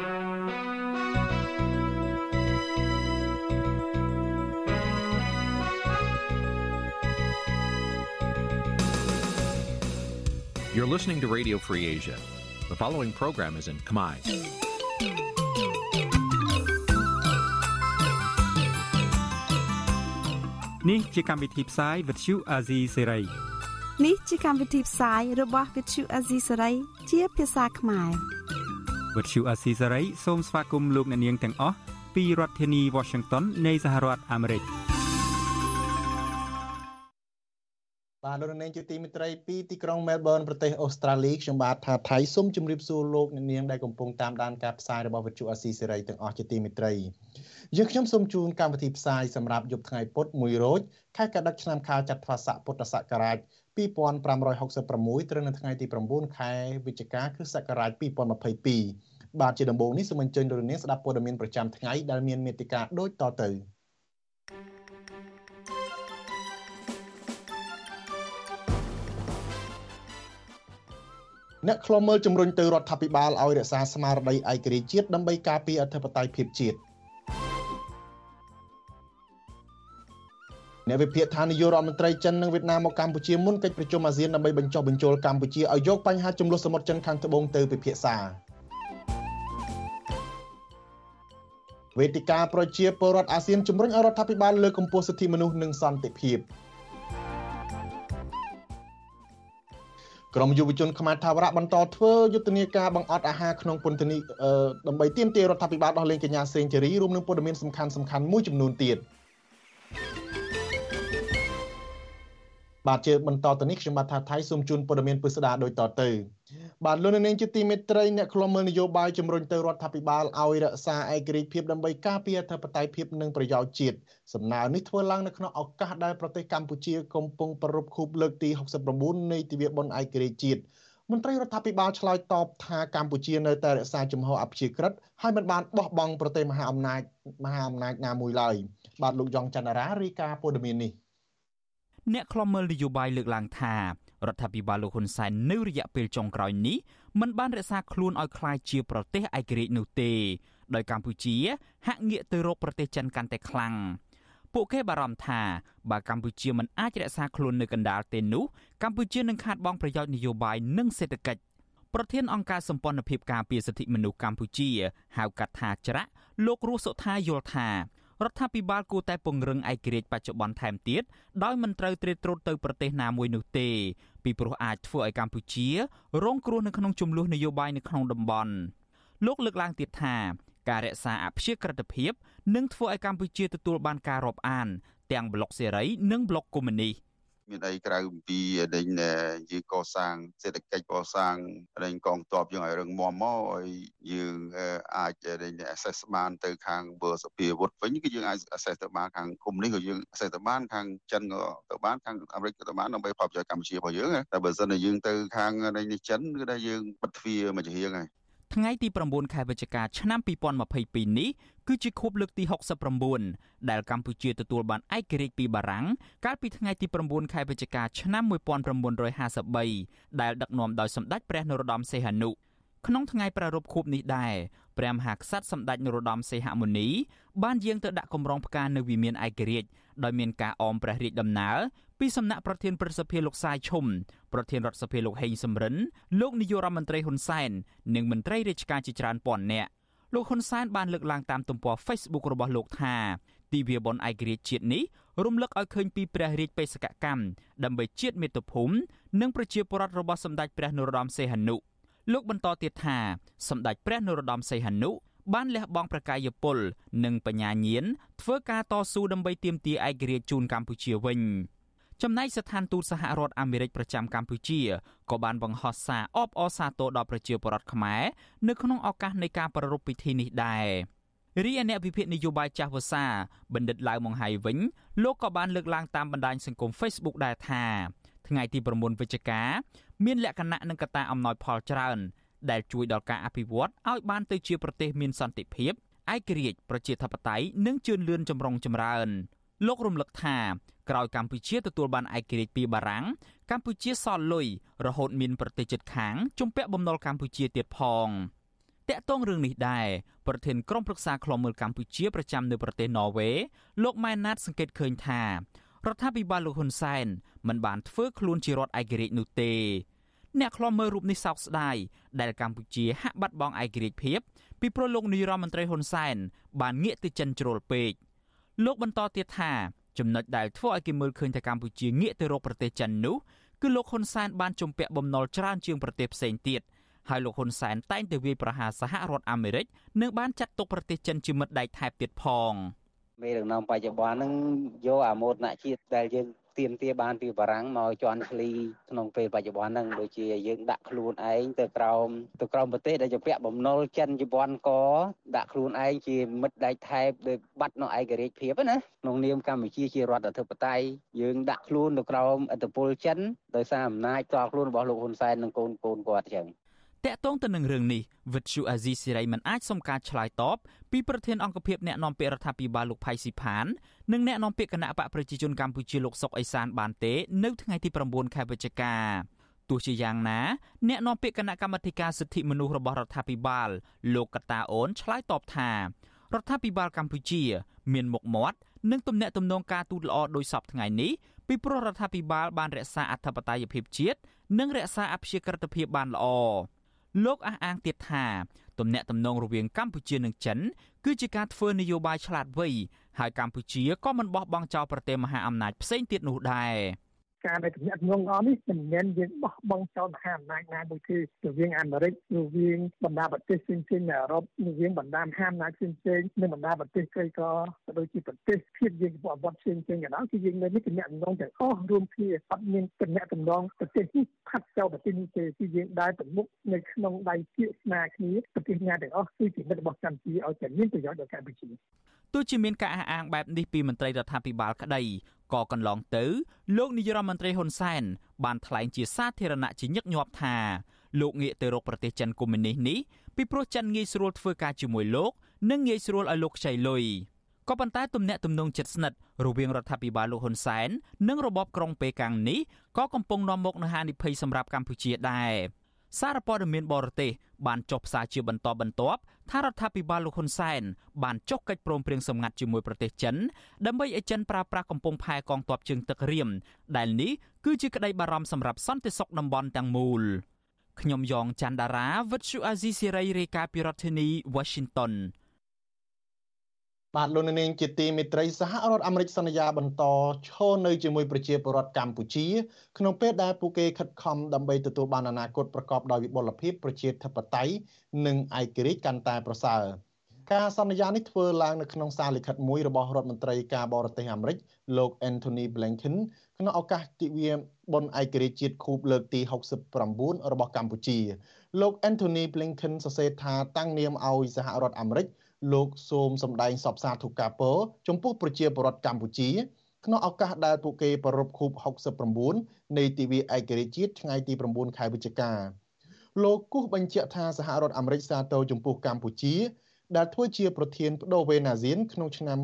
You're listening to Radio Free Asia. The following program is in Khmer. នេះជាកម្មវិធីផ្សាយ Vuthu Azizi Serai នេះជាកម្មវិធីផ្សាយរបស់ Vuthu Azizi Serai ជាភាសាខ្មែរ Vuthu Azizi Serai សូមស្វាគមន៍លោកអ្នកនាងទាំងអស់ពីរដ្ឋធានី Washington នៃសហរដ្ឋអាមេរិក។បាទលោកនាងជាទីមេត្រីពីទីក្រុងមែលប៊នប្រទេសអូស្ត្រាលីខ្ញុំបាទថាថៃសូមជម្រាបសួរលោកអ្នកនាងដែលកំពុងតាមដានការផ្សាយរបស់វិទ្យុអាស៊ីសេរីទាំងអស់ជាទីមេត្រីយើងខ្ញុំសូមជូនកម្មវិធីផ្សាយសម្រាប់យប់ថ្ងៃពុធ1រោចខែកដិកឆ្នាំខាលចត្វាស័កពុទ្ធសករាជ 2566ត្រូវនៅថ្ងៃទី9ខែវិច្ឆិកាគ្រិស្តសករាជ2022បាទជាដំបូងនេះសូមអញ្ជើញលោកនាងស្ដាប់ព័ត៌មានប្រចាំថ្ងៃដែលមានមេត្តាដូចតទៅអ្នកខ្លំមើលជំរុញទៅរដ្ឋាភិបាលឲ្យរក្សាស្មារតីឯករាជ្យជាតិដើម្បីការពារអធិបតេយ្យភាពជាតិ អ្នកវិភាគថានាយករដ្ឋមន្ត្រីចិននិងវៀតណាមមកកម្ពុជាមុនកិច្ចប្រជុំអាស៊ានដើម្បីបញ្ចុះបញ្ចូលកម្ពុជាឲ្យយកបញ្ហាចំនួនសមុទ្រចិនខាងត្បូងទៅពិភាក្សាវេទិកាប្រជាពលរដ្ឋអាស៊ានជំរុញឲ្យរដ្ឋាភិបាលលើកកម្ពស់សិទ្ធិមនុស្សនិងសន្តិភាព។ក្រមយុវជនខ្មែរថាវរៈបន្តធ្វើយុទ្ធនាការបង្អត់អាហារក្នុងពន្ធនាគារដើម្បីទាមទាររដ្ឋាភិបាលដោះលែងកញ្ញាសេងជេរីរួមនឹងព័ត៌មានសំខាន់សំខាន់មួយចំនួនទៀត បាទជាបន្តទៅនេះខ្ញុំបាទថាថៃសូមជូនព័ត៌មានពិស្ដារដូចតទៅបាទលោកនាងជាទីមេត្រីអ្នកខ្លំមើលនយោបាយជំរុញទៅរដ្ឋាភិបាលឲ្យរក្សាឯករាជ្យភាពដើម្បីការពារអធិបតេយ្យភាពនិងប្រយោជន៍ជាតិសំណើនេះធ្វើឡើងនៅក្នុងឱកាសដែលប្រទេសកម្ពុជាកំពុងប្រពខូបលើកទី69នៃទិវាបុណ្យឯករាជ្យជាតិមន្ត្រីរដ្ឋាភិបាលឆ្លើយតបថាកម្ពុជានៅតែរក្សាជំហរអព្យាក្រឹតហើយមិនបានបោះបង់ប្រទេសមហាអំណាចមហាអំណាចណាមួយឡើយបាទលោកយ៉ងច័ន្ទរារាយការណ៍ព័ត៌មាននេះ អ្នកខ្លំមើលនយោបាយលើកឡើងថារដ្ឋាភិបាលលោកហ៊ុនសែននៅរយៈពេលចុងក្រោយនេះមិនបានរក្សាខ្លួនឲ្យคล้ายជាប្រទេសឯករាជ្យនោះទេដោយកម្ពុជាហាក់ងាកទៅរកប្រទេសចិនកាន់តែខ្លាំងពួកគេបារម្ភថាបើកម្ពុជាមិនអាចរក្សាខ្លួននៅកណ្ដាលទេនោះកម្ពុជានឹងខាតបង់ប្រយោជន៍នយោបាយនិងសេដ្ឋកិច្ចប្រធានអង្គការសម្ព័ន្ធភាពការពារសិទ្ធិមនុស្សកម្ពុជាហៅកាត់ថាច្រាក់លោករស់សុថាយល់ថា រដ្ឋាភិបាលគួរតែពង្រឹងឯករាជ្យបច្ចុប្បន្នថែមទៀតដោយមិនត្រូវត្រៀតត្រោតទៅប្រទេសណាមួយនោះទេពីព្រោះអាចធ្វើឲ្យកម្ពុជារងគ្រោះនៅក្នុងចំនួននយោបាយនៅក្នុងតំបន់លោកលើកឡើងទៀតថាការរក្សាអព្យាក្រឹតភាពនឹងធ្វើឲ្យកម្ពុជាទទួលបានការរាប់អាន ទាំងប្លុកសេរីនិងប្លុកកុម្មុយនីស មានអីក្រៅពីដេញយើងកសាងសេដ្ឋកិច្ចកសាងដេញកងទ័ពយើងឲ្យរឹងមាំមកឲ្យយើងអាចដេញ access បានទៅខាងបឺសភាវុធវិញគឺយើងអាច access ទៅបានខាងគុំនេះក៏យើង access ទៅបានខាងចិនក៏ទៅបានខាងអាមេរិកក៏ទៅបានដើម្បីផលប្រយោជន៍កម្ពុជារបស់យើងតែបើសិនតែយើងទៅខាងនេះចិនគឺថាយើងបិទទ្វារមួយជារៀងហើយ ថ្ងៃទី9ខែវិច្ឆិកាឆ្នាំ2022នេះគឺជាខួបលើកទី69ដែលកម្ពុជាទទួលបានឯករាជ្យពីបារាំងកាលពីថ្ងៃទី9ខែវិច្ឆិកាឆ្នាំ1953ដែលដឹកនាំដោយសម្ដេចព្រះនរោត្តមសីហនុក្នុងថ្ងៃប្រារព្ធខួបនេះដែរ ព្រះមហាក្សត្រសម្ដេចនរោត្តមសីហមុនី បានយាងទៅដាក់កម្រងផ្កានៅវិមានឯករាជ្យដោយមានការអមព្រះរាជដំណើរពីសំណាក់ប្រធានព្រឹទ្ធសភាលោកសាយឈុំប្រធានរដ្ឋសភាលោកហេងសំរិនលោកនាយករដ្ឋមន្ត្រីហ៊ុនសែននិងមន្ត្រីរាជការជាច្រើនពាន់នាក់លោកហ៊ុនសែនបានលើកឡើងតាមទំព័រ Facebook របស់លោកថាទិវាបុណ្យឯករាជ្យជាតិនេះរំលឹកឲ្យឃើញពីព្រះរាជបេសកកម្មដើម្បីជាតិមាតុភូមិនិងប្រជាពលរដ្ឋរបស់សម្ដេចព្រះនរោត្តមសីហនុ លោកបន្តទៀតថាសម្ដេចព្រះនរោត្តមសីហនុបានលះបង់ប្រកាយពលនិងបញ្ញាញាណធ្វើការតស៊ូដើម្បីទាមទារឯករាជ្យជូនកម្ពុជាវិញចំណែកស្ថានទូតសហរដ្ឋអាមេរិកប្រចាំកម្ពុជាក៏បានបង្ហោះសារអបអរសាទរដល់ប្រជាពលរដ្ឋខ្មែរនៅក្នុងឱកាសនៃការប្រារព្ធពិធីនេះដែររីឯអ្នកវិភាគនយោបាយចាស់វសាបណ្ឌិតឡាវម៉ុងហៃវិញលោកក៏បានលើកឡើងតាមបណ្ដាញសង្គម Facebook ដែរថា ថ្ងៃទី9វិច្ឆិកាមានលក្ខណៈនិងកត្តាអំណោយផលច្រើន ដែលជួយដល់ការអភិវឌ្ឍឲ្យបានទៅជាប្រទេសមានសន្តិភាពឯករាជ្យប្រជាធិបតេយ្យនិងជឿនលឿនចម្រុងចម្រើនលោករំលឹកថាក្រោយកម្ពុជាទទួលបានឯករាជ្យពីបារាំងកម្ពុជាសល់លុយរហូតមានប្រទេសជិតខាងជំពាក់បំណុលកម្ពុជាទៀតផងតាក់ទងរឿងនេះដែរប្រធានក្រុមប្រឹក្សាខ្លមមើលកម្ពុជាប្រចាំនៅប្រទេសន័រវេលោកម៉ែនណាតសង្កេតឃើញថា រដ្ឋាភិបាលលោកហ៊ុនសែនមិនបានធ្វើខ្លួនជារដ្ឋឯករាជ្យនោះទេអ្នកខ្លមមើលរូបនេះសោកស្ដាយដែលកម្ពុជាហាក់បាត់បង់ឯករាជ្យភាពពីព្រោះលោកនាយរដ្ឋមន្ត្រីហ៊ុនសែនបានងាកទៅចិនជ្រុលពេកលោកបន្តទៀតថាចំណុចដែលធ្វើឲ្យគេមើលឃើញថាកម្ពុជាងាកទៅរកប្រទេសចិននោះគឺលោកហ៊ុនសែនបានជំពាក់បំណុលច្រើនជាងប្រទេសផ្សេងទៀតហើយលោកហ៊ុនសែនតែងតែវាយប្រហារសហរដ្ឋអាមេរិកនិងបានចាត់ទុកប្រទេសចិនជាមិត្តដៃថែបទៀតផង មេដឹកនាំបច្ចុប្បន្នហ្នឹងយកអាមោទនជាតិដែលយើងទៀមទាបានពីបារាំងមកជន់ឈ្លីក្នុងពេលបច្ចុប្បន្នហ្នឹងដូចជាយើងដាក់ខ្លួនឯងទៅក្រោមទៅក្រោមប្រទេសដែលជាពាក់បំណុលចិនជប៉ុនកដាក់ខ្លួនឯងជាមិត្តដៃថែបដោយបាត់នៅឯករាជ្យភាពណាក្នុងនាមកម្ពុជាជារដ្ឋអធិបតេយ្យយើងដាក់ខ្លួនទៅក្រោមឥទ្ធិពលចិនដោយសារអំណាចតខ្លួនរបស់លោកហ៊ុនសែននិងកូនកូនគាត់អញ្ចឹង តកតងទៅនឹងរឿងនេះវិទ្យុអាស៊ីសេរីមិនអាចសុំការឆ្លើយតបពីប្រធានអង្គភិបអ្នកណែនាំពាក្យរដ្ឋាភិបាលលោកផៃស៊ីផាននិងអ្នកណែនាំពាក្យគណៈបកប្រជាជនកម្ពុជាលោកសុកអេសានបានទេនៅថ្ងៃទី9ខែវិច្ឆិកាទោះជាយ៉ាងណាអ្នកនាំពាក្យគណៈកម្មាធិការសិទ្ធិមនុស្សរបស់រដ្ឋាភិបាលលោកកតាអូនឆ្លើយតបថារដ្ឋាភិបាលកម្ពុជា មានមុខមាត់និងទំនាក់ទំនងការទូតល្អដោយសពថ្ងៃនេះពីព្រោះរដ្ឋាភិបាលបានរក្សាអធិបតេយ្យភាពជាតិនិងរក្សាអព្យាក្រឹតភាពបានល្អ លោកអះអាងទៀតថាទំនាក់ទំនងរវាងកម្ពុជានិងចិន គឺជាការធ្វើនយោបាយឆ្លាតវៃហើយកម្ពុជាក៏មិនបោះបង់ចោលប្រទេសមហាអំណាចផ្សេងទៀតនោះដែរ ការដែលទំនាក់ទំនងអស់នេះមិនមែនយើងបោះបង់ចោលមហាអំណាចណាមួយទេរវាងអាមេរិករវាងបណ្ដាប្រទេសផ្សេងៗនៅអឺរ៉ុបរវាងបណ្ដាមហាអំណាចផ្សេងៗនិងបណ្ដាប្រទេសក្រីក្រក៏ដូចជាប្រទេសភាពយើងចំពោះអវត្តផ្សេងៗក៏ដោយគឺយើងនៅនេះទំនាក់ទំនងទាំងអស់រួមគ្នាអត់មានទំនាក់ទំនងប្រទេសនេះផាត់ចោលប្រទេសនេះទេគឺយើងដើរទៅមុខនៅក្នុងដៃគៀកស្នាគ្នាប្រទេសណាទាំងអស់គឺជាមិត្តរបស់កម្ពុជាឲ្យតែមានប្រយោជន៍ដល់កម្ពុជាទោះជាមានការអះអាងបែបនេះពីមន្ត្រីរដ្ឋាភិបាលក្តី ក៏កន្លងទៅលោកនាយរដ្ឋមន្ត្រីហ៊ុនសែនបានថ្លែងជាសាធារណៈជាញឹកញាប់ថាលោកងាកទៅរកប្រទេសចិនកុម្មុយនីសនេះពីព្រោះចិនងាយស្រួលធ្វើការជាមួយលោកនិងងាយស្រួលឲ្យលោកខ្ចីលុយក៏ប៉ុន្តែទំនាក់ទំនងជិតស្និទ្ធរវាងរដ្ឋាភិបាលលោកហ៊ុនសែននិងរបបក្រុងប៉េកាំងនេះក៏កំពុងនាំមកនូវហានិភ័យសម្រាប់កម្ពុជាដែរ សារព័ត៌មានបរទេសបានចុះផ្សាយជាបន្តបន្ទាប់ថារដ្ឋាភិបាលលោកហ៊ុនសែនបានចុះកិច្ចព្រមព្រៀងសម្ងាត់ជាមួយប្រទេសចិនដើម្បីឲ្យចិនប្រើប្រាស់កំពង់ផែកងទ័ពជើងទឹករៀមដែលនេះគឺជាក្តីបារម្ភសម្រាប់សន្តិសុខតំបន់ទាំងមូលខ្ញុំយ៉ងច័ន្ទដារាវិទ្យុអាស៊ីសេរីរាយការណ៍ពីរដ្ឋធានី Washington បាទលោកនាងជាទីមេត្រីសហរដ្ឋអាមេរិកសន្យាបន្តឈរនៅជាមួយប្រជាពលរដ្ឋកម្ពុជាក្នុងពេលដែលពួកគេខិតខំដើម្បីទទួលបានអនាគតប្រកបដោយវិបុលភាពប្រជាធិបតេយ្យនិងឯករាជ្យកាន់តែប្រសើរការសន្យានេះធ្វើឡើងនៅក្នុងសារលិខិតមួយរបស់រដ្ឋមន្ត្រីការបរទេសអាមេរិកលោក Anthony Blinken ក្នុងឱកាសទិវាបុណ្យឯករាជ្យជាតិខួបលើកទី69របស់កម្ពុជាលោក Anthony Blinken សរសេរថាតាំងនាមឲ្យសហរដ្ឋអាមេរិក លោកសូមសម្ដែងសពសាធុការពរចំពោះប្រជាពលរដ្ឋកម្ពុជា ក្នុងឱកាសដែលពួកគេប្រារព្ធខួប69នៃទិវាឯករាជ្យជាតិថ្ងៃទី9ខែវិច្ឆិកាលោកគូសបញ្ជាក់ថាសហរដ្ឋអាមេរិកសាទរចំពោះកម្ពុជា ដែលធ្វើជាប្រធានបដូវវេនអាស៊ានក្នុងឆ្នាំ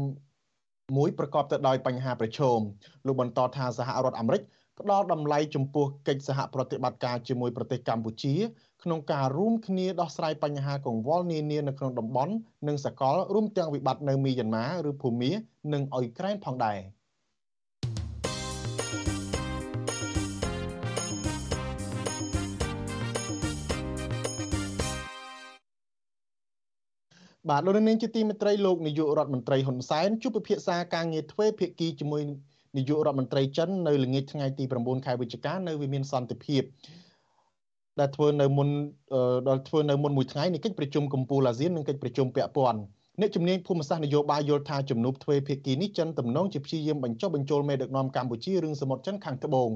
មួយប្រកបទៅដោយបញ្ហាប្រឈមលោកបន្តថាសហរដ្ឋអាមេរិក ផ្ដល់តម្លៃចំពោះកិច្ចសហប្រតិបត្តិការជាមួយប្រទេសកម្ពុជា ក្នុងការរួមគ្នាដោះស្រាយបញ្ហាកង្វល់នានានៅក្នុងតំបន់និងសកលរួមទាំងវិបត្តិនៅមីយ៉ាន់ម៉ាឬភូមានិងអ៊ុយក្រែនផងដែរបាទលោកនាងជាទីមេត្រីលោកនាយករដ្ឋមន្ត្រីហ៊ុនសែនជួបពិភាក្សាការងារទ្វេភាគីជាមួយ នាយករដ្ឋមន្ត្រីចិននៅល្ងាចថ្ងៃទី9ខែវិច្ឆិកានៅវិមានសន្តិភាពដែលធ្វើនៅមុនដល់ធ្វើនៅមុនមួយថ្ងៃនៃកិច្ចប្រជុំកម្ពុជាអាស៊ាននិងកិច្ចប្រជុំពាក់ព័ន្ធអ្នកជំនាញភូមិសាស្ត្រនយោបាយយល់ថាជំនួបទ្វេភាគីនេះចិនទំនងជាព្យាយាមបញ្ចុះបញ្ចូលមេដឹកនាំកម្ពុជារឿងសមុទ្រចិនខាងត្បូង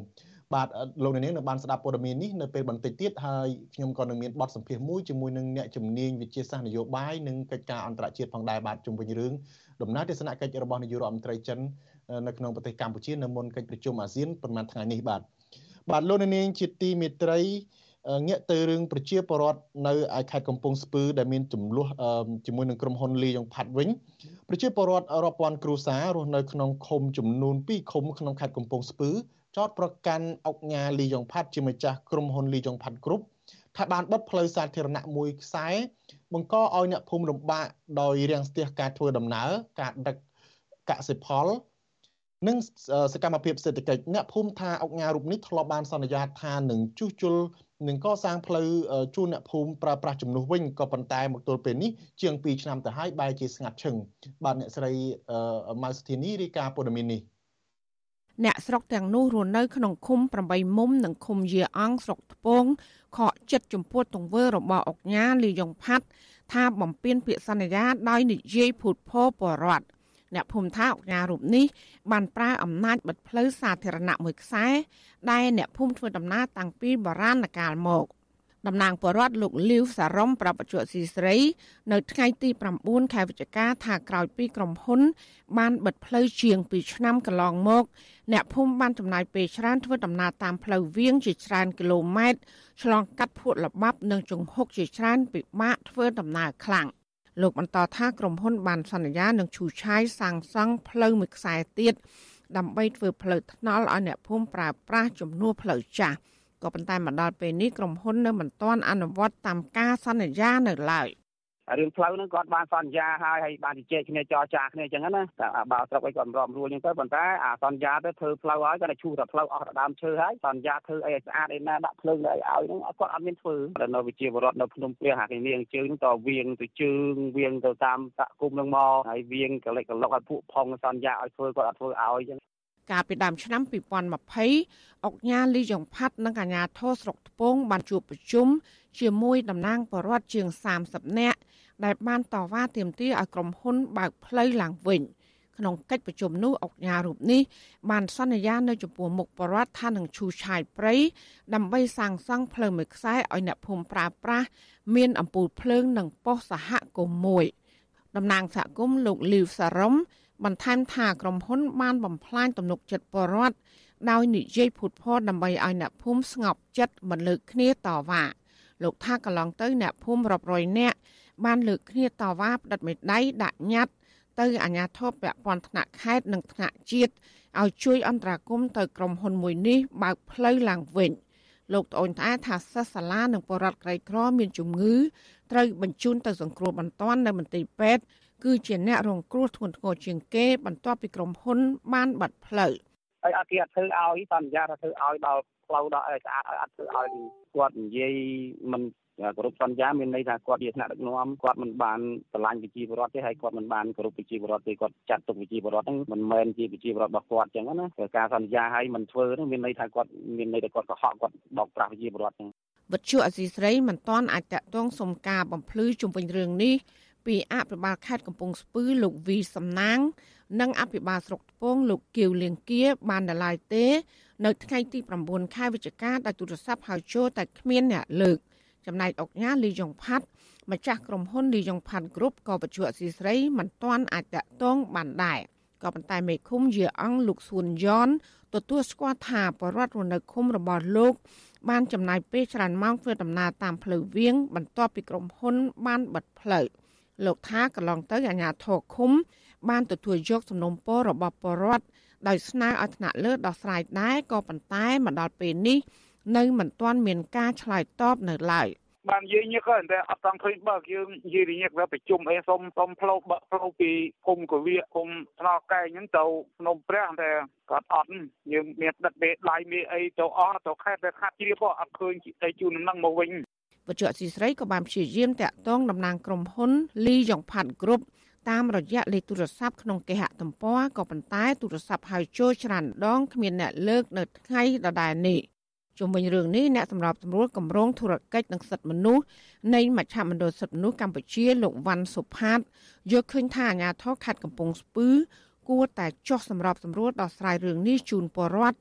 បាទលោកនាងនៅបានស្ដាប់ព័ត៌មាននេះនៅពេលបន្តិចទៀតហើយខ្ញុំក៏នឹងមានបទសម្ភាសន៍មួយជាមួយនឹងអ្នកជំនាញវិទ្យាសាស្ត្រនយោបាយនិងកិច្ចការអន្តរជាតិផងដែរបាទជុំវិញរឿងដំណើរទស្សនកិច្ចរបស់នាយករដ្ឋមន្ត្រីចិន នៅក្នុងប្រទេសកម្ពុជានៅមុនកិច្ចប្រជុំអាស៊ានប្រហែលថ្ងៃនេះបាទបាទលោកនាងជាទីមេត្រីងាកទៅរឿងប្រជាពលរដ្ឋនៅឯខេត្តកំពង់ស្ពឺដែលមានចំនួនជាមួយនឹងក្រុមហ៊ុនលីយ៉ុងផាត់វិញប្រជាពលរដ្ឋរាប់ពាន់គ្រួសាររស់នៅក្នុងឃុំចំនួន2ឃុំក្នុងខេត្តកំពង់ស្ពឺចោតប្រកាន់អុកញ៉ាលីយ៉ុងផាត់ជាម្ចាស់ក្រុមហ៊ុនលីយ៉ុងផាត់គ្រប់ថាបានបិទផ្លូវសាធារណៈមួយខ្សែបង្កឲ្យអ្នកភូមិលំបាកដោយរាំងស្ទះការធ្វើដំណើរការដឹកកសិផល និងសកម្មភាពសេដ្ឋកិច្ចអ្នកភូមិថាអង្គការរូបនេះធ្លាប់បានសន្យាថានឹងជួសជុលនឹងកសាងផ្លូវជូនអ្នកភូមិប្រើប្រាស់ជំនួសវិញក៏ប៉ុន្តែមកទល់ពេលនេះជាង2ឆ្នាំទៅហើយបែរជាស្ងាត់ឈឹងបាទអ្នកស្រីម៉ៅសុធានីរាយការណ៍ព័ត៌មាននេះអ្នកស្រុកទាំងនោះរស់នៅក្នុងឃុំ8មុំនិងឃុំយាអង្គស្រុកថ្ពងខកចិត្តចំពោះទង្វើរបស់អុកញ៉ាលីយ៉ុងផាត់ថាបំពេញពាក្យសន្យាដោយនិយាយភូតភរបរដ្ឋ អ្នកភូមិថាអុកញ៉ារូបនេះបានប្រើអំណាចបិទផ្លូវសាធារណៈមួយខ្សែដែលអ្នកភូមិធ្វើដំណើរតាំងពីបុរាណកាលមកតំណាងបរដ្ឋលោកលីវសារ៉ុំប្រាប់បច្ចុប្បន្នស៊ីស្រី នៅថ្ងៃទី9ខែវិច្ឆិកាថាក្រោយពីក្រុមហ៊ុន បានបិទផ្លូវជាង2ឆ្នាំកន្លងមក អ្នកភូមិបានចំណាយពេលច្រើនធ្វើដំណើរតាមផ្លូវវាងជាច្រើនគីឡូម៉ែត្រឆ្លងកាត់ភក់ល្បាប់និងជង្ហុកជាច្រើនពិបាកធ្វើដំណើរខ្លាំង លោកបន្តថាក្រុមហ៊ុនបានសន្យានឹងឈូសឆាយសាងសង់ផ្លូវមួយខ្សែទៀតដើម្បីធ្វើផ្លូវថ្នល់ឲ្យអ្នកភូមិប្រើប្រាស់ជំនួសផ្លូវចាស់ក៏ប៉ុន្តែមកដល់ពេលនេះក្រុមហ៊ុននៅមិនទាន់អនុវត្តតាមការសន្យានៅឡើយ រឿងផ្លូវហ្នឹងគាត់បានសន្យាហើយហើយបានជជែកគ្នាចរចាគ្នាអញ្ចឹងណាតែបើស្រុកអីគាត់មិនរាប់រួលអញ្ចឹងទៅប៉ុន្តែអាសន្យាទៅធ្វើផ្លូវហើយគាត់តែឈូសតែផ្លូវអស់ដើមឈើហើយសន្យាធ្វើអីឲ្យស្អាតអីណាដាក់ភ្លើងអីឲ្យហ្នឹងគាត់អត់មានធ្វើដល់នៅវិជាវរដ្ឋនៅភ្នំព្រះហាគេនាងជើងតវៀងទៅជើងវៀងទៅតាមសកុំហ្នឹងមកហើយវៀងកលិចកលុកឲ្យពួកផងសន្យាឲ្យធ្វើគាត់អត់ធ្វើឲ្យអញ្ចឹង កាលពីដើមឆ្នាំ2020អុកញ៉ាលីយ៉ុងផាត់និងកញ្ញាធោស្រុកថ្ពងបានជួបប្រជុំជាមួយតំណាងបរដ្ឋជាង30នាក់ដែលបានតវ៉ាទាមទារឲ្យក្រុមហ៊ុនបើកផ្លូវឡើងវិញក្នុងកិច្ចប្រជុំនោះអុកញ៉ារូបនេះបានសន្យានៅចំពោះមុខបរដ្ឋថានឹងឈូសឆាយព្រៃដើម្បីសាងសង់ផ្លូវមួយខ្សែឲ្យអ្នកភូមិប្រើប្រាស់មានអំពូលភ្លើងនិងប៉ុស្តិ៍សហគមន៍មួយតំណាងសហគមន៍លោកលីវសារ៉ុំ បន្ថែមថាក្រុមហ៊ុនបានបំផ្លាញទំនុកចិត្តបរដ្ឋដោយនិយាយភូតភរដើម្បីឲ្យអ្នកភូមិស្ងប់ចិត្តមិនលើកគ្នាតវ៉ាលោកថាកន្លងទៅអ្នកភូមិរាប់រយនាក់បានលើកគ្នាតវ៉ាផ្តិតមេដៃដាក់ញត្តិទៅអាជ្ញាធរពាក់ព័ន្ធថ្នាក់ខេត្តនិងថ្នាក់ជាតិឲ្យជួយអន្តរាគមន៍ទៅក្រុមហ៊ុនមួយនេះបើកផ្លូវឡើងវិញលោកត្អូញត្អែថាសិស្សសាលានិងបរិវត្តក្រីក្រមានជំងឺត្រូវបញ្ជូនទៅសង្គ្រោះបន្ទាន់នៅមន្ទីរពេទ្យ គឺជាអ្នករងគ្រោះធ្ងន់ធ្ងរជាងគេ បន្ទាប់ពីក្រុមហ៊ុន បានបាត់ផ្លូវហើយអត់គេអត់ធ្វើឲ្យសន្យាថាធ្វើឲ្យដល់ផ្លូវដល់ឲ្យស្អាតឲ្យអត់ធ្វើឲ្យគាត់និយាយមិនគ្រប់សន្យាមានន័យថាគាត់ជាថ្នាក់ដឹកនាំគាត់មិនបានឆ្លាញ់ប្រជាពលរដ្ឋទេហើយគាត់មិនបានគោរពប្រជាពលរដ្ឋទេគាត់ចាត់ទុកប្រជាពលរដ្ឋហ្នឹងមិនមែនជាប្រជាពលរដ្ឋរបស់គាត់អញ្ចឹងណាការសន្យាឲ្យមិនធ្វើហ្នឹងមានន័យថាគាត់មានន័យថាគាត់កុហកគាត់បោកប្រាស់ប្រជាពលរដ្ឋហ្នឹងវិទ្យុអសីស្រីមិនទាន់អាចតតងសុំការបំភ្លឺជុំវិញរឿងនេះ ពីអភិបាលខេត្តកំពង់ស្ពឺលោកវីសំណាង និងអភិបាលស្រុកថ្ពងលោកគៀវលៀងគៀបានដល់ឡាយទេ នៅថ្ងៃទី9ខែវិច្ឆិកាដែលទូរស័ព្ទហៅចូលតែគ្មានអ្នកលើកចំណែកអុកញ៉ាលីយ៉ុងផាត់ម្ចាស់ក្រុមហ៊ុនលីយ៉ុងផាត់គ្រុបក៏បញ្ជាក់ស៊ីស្រីមិនទាន់អាចតាក់ទងបានដែរក៏ប៉ុន្តែមេឃុំយាអង្គលោកសួនយ៉នទទួលស្គាល់ថាបរដ្ឋនៅឃុំរបស់លោក បានចំណាយពេលច្រើនម៉ោងធ្វើដំណើរតាមផ្លូវវាង បន្ទាប់ពីក្រុមហ៊ុនបានបិទផ្លូវ លោកថាកន្លងទៅអាជ្ញាធរឃុំ បានទទួលយកសំណុំពររបស់បរដ្ឋដោយស្នើឲ្យថ្នាក់លើដោះស្រាយដែរក៏ប៉ុន្តែមកដល់ពេលនេះនៅមិនទាន់មានការឆ្លើយតបនៅឡើយបាននិយាយញឹកហើយតែអត់តង់ឃើញបើកយើងនិយាយញឹកទៅប្រជុំអីសុំសុំផ្លូវបើកផ្លូវពីភូមិកវិភូមិថ្នកែងហ្នឹងទៅភ្នំព្រះតែគាត់អត់យើងមានដឹកមេដៃមេអីទៅអស់ទៅខេត្តទៅខាត់ជ្រាបអត់ឃើញតែជូននឹងមកវិញ វត្ថុអសីស្រីក៏បានព្យាយាមតាក់ទងតំណាងក្រុមហ៊ុនលីយ៉ុងផាត់គ្រប់តាមរយៈលេខទូរស័ព្ទក្នុងគេហទំព័រក៏ប៉ុន្តែទូរស័ព្ទហៅចូលច្រើនដងគ្មានអ្នកលើកនៅថ្ងៃដដែលនេះជុំវិញរឿងនេះអ្នកសម្របសម្រួលគម្រោងធុរកិច្ចនិងសិទ្ធិមនុស្សនៃមជ្ឈមណ្ឌលសិទ្ធិមនុស្សកម្ពុជាលោកវ៉ាន់សុផាតយកឃើញថាអាញាធរខេត្តកំពង់ស្ពឺគួរតែចុះសម្របសម្រួលដោះស្រាយរឿងនេះជូនពលរដ្ឋ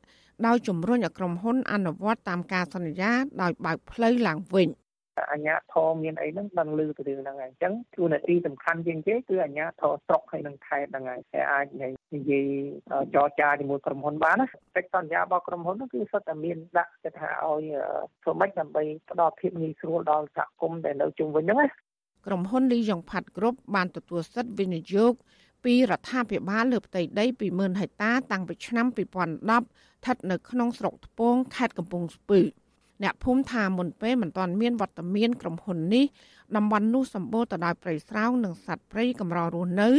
ដោយជំរុញឲ្យក្រុមហ៊ុនអនុវត្តតាមការសន្យាដោយបើកផ្លូវឡើងវិញ អញ្ញាធមមានអីហ្នឹងដឹងឮទៅរឿងហ្នឹងហើយអញ្ចឹងជួននាទីសំខាន់ជាងគេគឺអញ្ញាធមស្រុកហើយនឹងខេត្តហ្នឹងហើយតែអាចនិយាយចរចាជាមួយក្រុមហ៊ុនបានណាកិច្ចសន្យារបស់ក្រុមហ៊ុនហ្នឹងគឺសុទ្ធតែមានដាក់គេថាឲ្យធ្វើម៉េចដើម្បីផ្ដល់ភាពងាយស្រួលដល់សហគមន៍ដែលនៅជុំវិញហ្នឹងណាក្រុមហ៊ុនលីយ៉ុងផាត់គ្រប់បានទទួលសិទ្ធិវិនិយោគពីរដ្ឋាភិបាលលើផ្ទៃដី20000ហិកតាតាំងពីឆ្នាំ2010ស្ថិតនៅក្នុងស្រុកថ្ពងខេត្តកំពង់ស្ពឺ អ្នកភូមិថាមុនពេលមិនទាន់មានវត្តមានក្រុមហ៊ុននេះតំបន់នោះសម្បូរទៅដោយព្រៃស្រោងនិងសត្វព្រៃកម្ររស់នៅ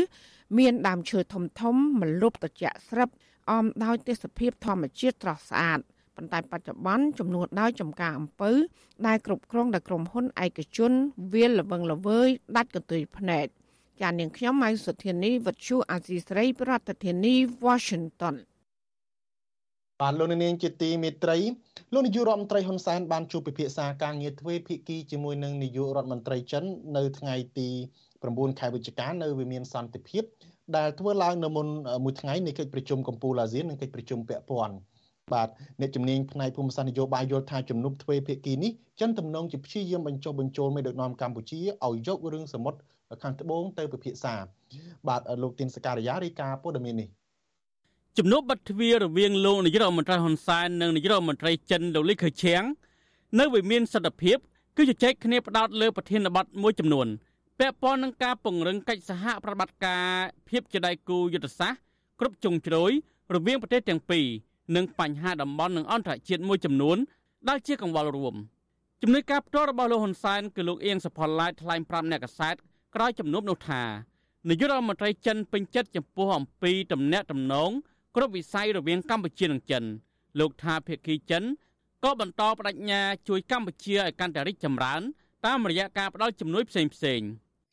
មានដើមឈើធំធំម្លប់ត្រជាក់ស្រិបអមដោយទេសភាពធម្មជាតិស្រស់ស្អាតប៉ុន្តែបច្ចុប្បន្នចំនួនដោយចំការអំពៅដែលគ្រប់គ្រងដោយក្រុមហ៊ុនឯកជនវាលល្វឹងល្វើយដាច់កន្ទុយភ្នែកចាននាងខ្ញុំម៉ៃសុធានីវັດឈូអាស៊ីស្រី ប្រធានាធិបតី Washington បាទលោកនាងជាទីមេត្រីលោកនាយករដ្ឋមន្ត្រីហ៊ុនសែនបានជួបពិភាក្សាការងារទ្វេភាគីជាមួយនឹងនាយករដ្ឋមន្ត្រីចិននៅថ្ងៃទី9ខែវិច្ឆិកានៅវិមានសន្តិភាពដែលធ្វើឡើងនៅមុនមួយថ្ងៃនៃកិច្ចប្រជុំកម្ពុជាអាស៊ាននិងកិច្ចប្រជុំពាក់ព័ន្ធបាទអ្នកជំនាញផ្នែកភូមិសាស្ត្រនយោបាយយល់ថាជំនុំទ្វេភាគីនេះចិនទំនងជាព្យាយាមបញ្ចុះបញ្ចូលមេដឹកនាំកម្ពុជាឲ្យយករឿងសមុទ្រខាងត្បូងទៅពិភាក្សាបាទលោកទីនសការីយ៉ារីកាព័ត៌មាននេះ ជំនួបបិទទ្វាររវាងលោកនាយរដ្ឋមន្ត្រីហ៊ុនសែននិងនាយរដ្ឋមន្ត្រីចិនលោកលីខឺឈៀងនៅវិមានសន្តិភាពគឺជជែកគ្នាផ្ដោតលើប្រធានបទមួយចំនួនពាក់ព័ន្ធនឹងការពង្រឹងកិច្ចសហប្រតិបត្តិការភាពជាដៃគូយុទ្ធសាស្ត្រគ្រប់ជ្រុងជ្រោយរវាងប្រទេសទាំងពីរនិងបញ្ហាតំបន់និងអន្តរជាតិមួយចំនួនដែលជាកង្វល់រួមជំនួយការផ្ទាល់របស់លោកហ៊ុនសែនគឺលោកអៀងសផល្លាយថ្លែងប្រាប់អ្នកកសែតក្រោយជំនួបនោះថានាយករដ្ឋមន្ត្រីចិនពេញចិត្តចំពោះអំពីទំនាក់ទំនង គ្រប់វិស័យរវាងកម្ពុជានិងចិនលោកថាភាគីចិនក៏បន្តបដិញ្ញាជួយកម្ពុជាឲ្យកាន់តែរីកចម្រើន តាមរយៈការផ្តល់ជំនួយផ្សេងផ្សេង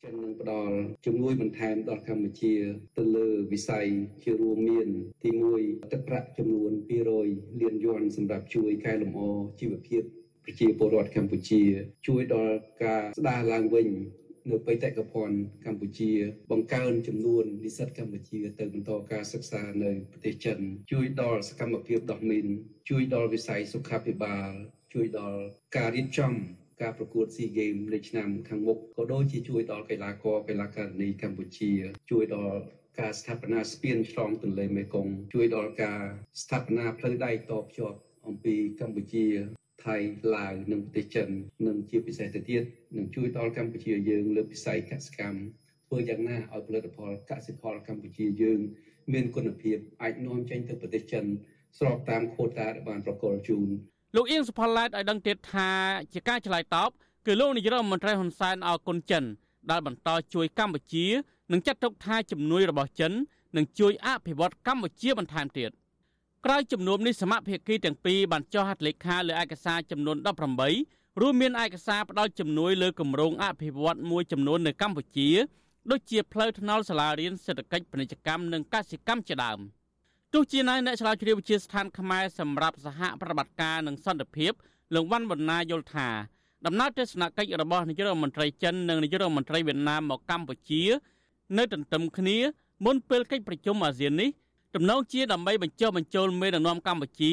ចិននឹងផ្ដល់ជំនួយបន្ថែមដល់កម្ពុជាទៅលើវិស័យជារួមមាន ទី1ទឹកប្រាក់ចំនួន200លានយួនសម្រាប់ជួយកែលម្អជីវភាពប្រជាពលរដ្ឋកម្ពុជា ជួយដល់ការស្ដារឡើងវិញ នៅបេតិកភណ្ឌកម្ពុជា បង្កើនចំនួននិស្សិតកម្ពុជា ទៅបន្តការសិក្សានៅប្រទេសចិន ជួយដល់សកម្មភាពដោះមីនជួយដល់វិស័យសុខាភិបាល ជួយដល់ការរៀបចំការប្រកួត SEA Games នៅឆ្នាំខាងមុខក៏ដូចជាជួយដល់កីឡាករកីឡាការិនីកម្ពុជា ជួយដល់ការស្ថាបនាស្ពានឆ្លងទន្លេមេគង្គជួយដល់ការស្ថាបនាផ្លូវដែកតភ្ជាប់អំពីកម្ពុជា ថៃឡាវនិងប្រទេសចិននិងជាពិសេសទៅទៀតនឹងជួយដល់កម្ពុជាយើងលើវិស័យកសិកម្មធ្វើយ៉ាងណាឲ្យផលិតផលកសិផលកម្ពុជាយើង មានគុណភាពអាចនាំចេញទៅប្រទេសចិនស្របតាមខូតាដែលបានប្រកល់ជូនលោកអៀងសុផល្លែតឲ្យដឹងទៀតថាជាការឆ្លើយតបគឺលោកនាយរដ្ឋមន្ត្រីហ៊ុនសែនអគុណចិនដែលបន្តជួយកម្ពុជានិងចាត់ទុកថាជំនួយរបស់ចិននឹងជួយអភិវឌ្ឍកម្ពុជាបន្ថែមទៀត។ ក្រោយជំនុំនេះសមាភិកីទាំងពីរបានចុះហត្ថលេខាលើឯកសារចំនួន18រួមមានឯកសារផ្ដល់ជំនួយលើគម្រោងអភិវឌ្ឍមួយចំនួននៅកម្ពុជាដូចជាផ្លូវថ្នល់សាលារៀនសេដ្ឋកិច្ចពាណិជ្ជកម្មនិងកសិកម្មជាដើមទោះជាណាអ្នកឆ្លងជ្រាវវិជាស្ថានខ្មែរសម្រាប់សហប្រតិបត្តិការនិងសន្តិភាពលោកវ៉ាន់វណ្ណាយល់ថាដំណើរទស្សនកិច្ចរបស់នាយករដ្ឋមន្ត្រីចិននិងនាយករដ្ឋមន្ត្រីវៀតណាមមកកម្ពុជា នៅទន្ទឹមគ្នាមុនពេលកិច្ចប្រជុំអាស៊ាននេះ ទំនងជាដើម្បីបញ្ចុះបញ្ចូលមេដឹកនាំកម្ពុជា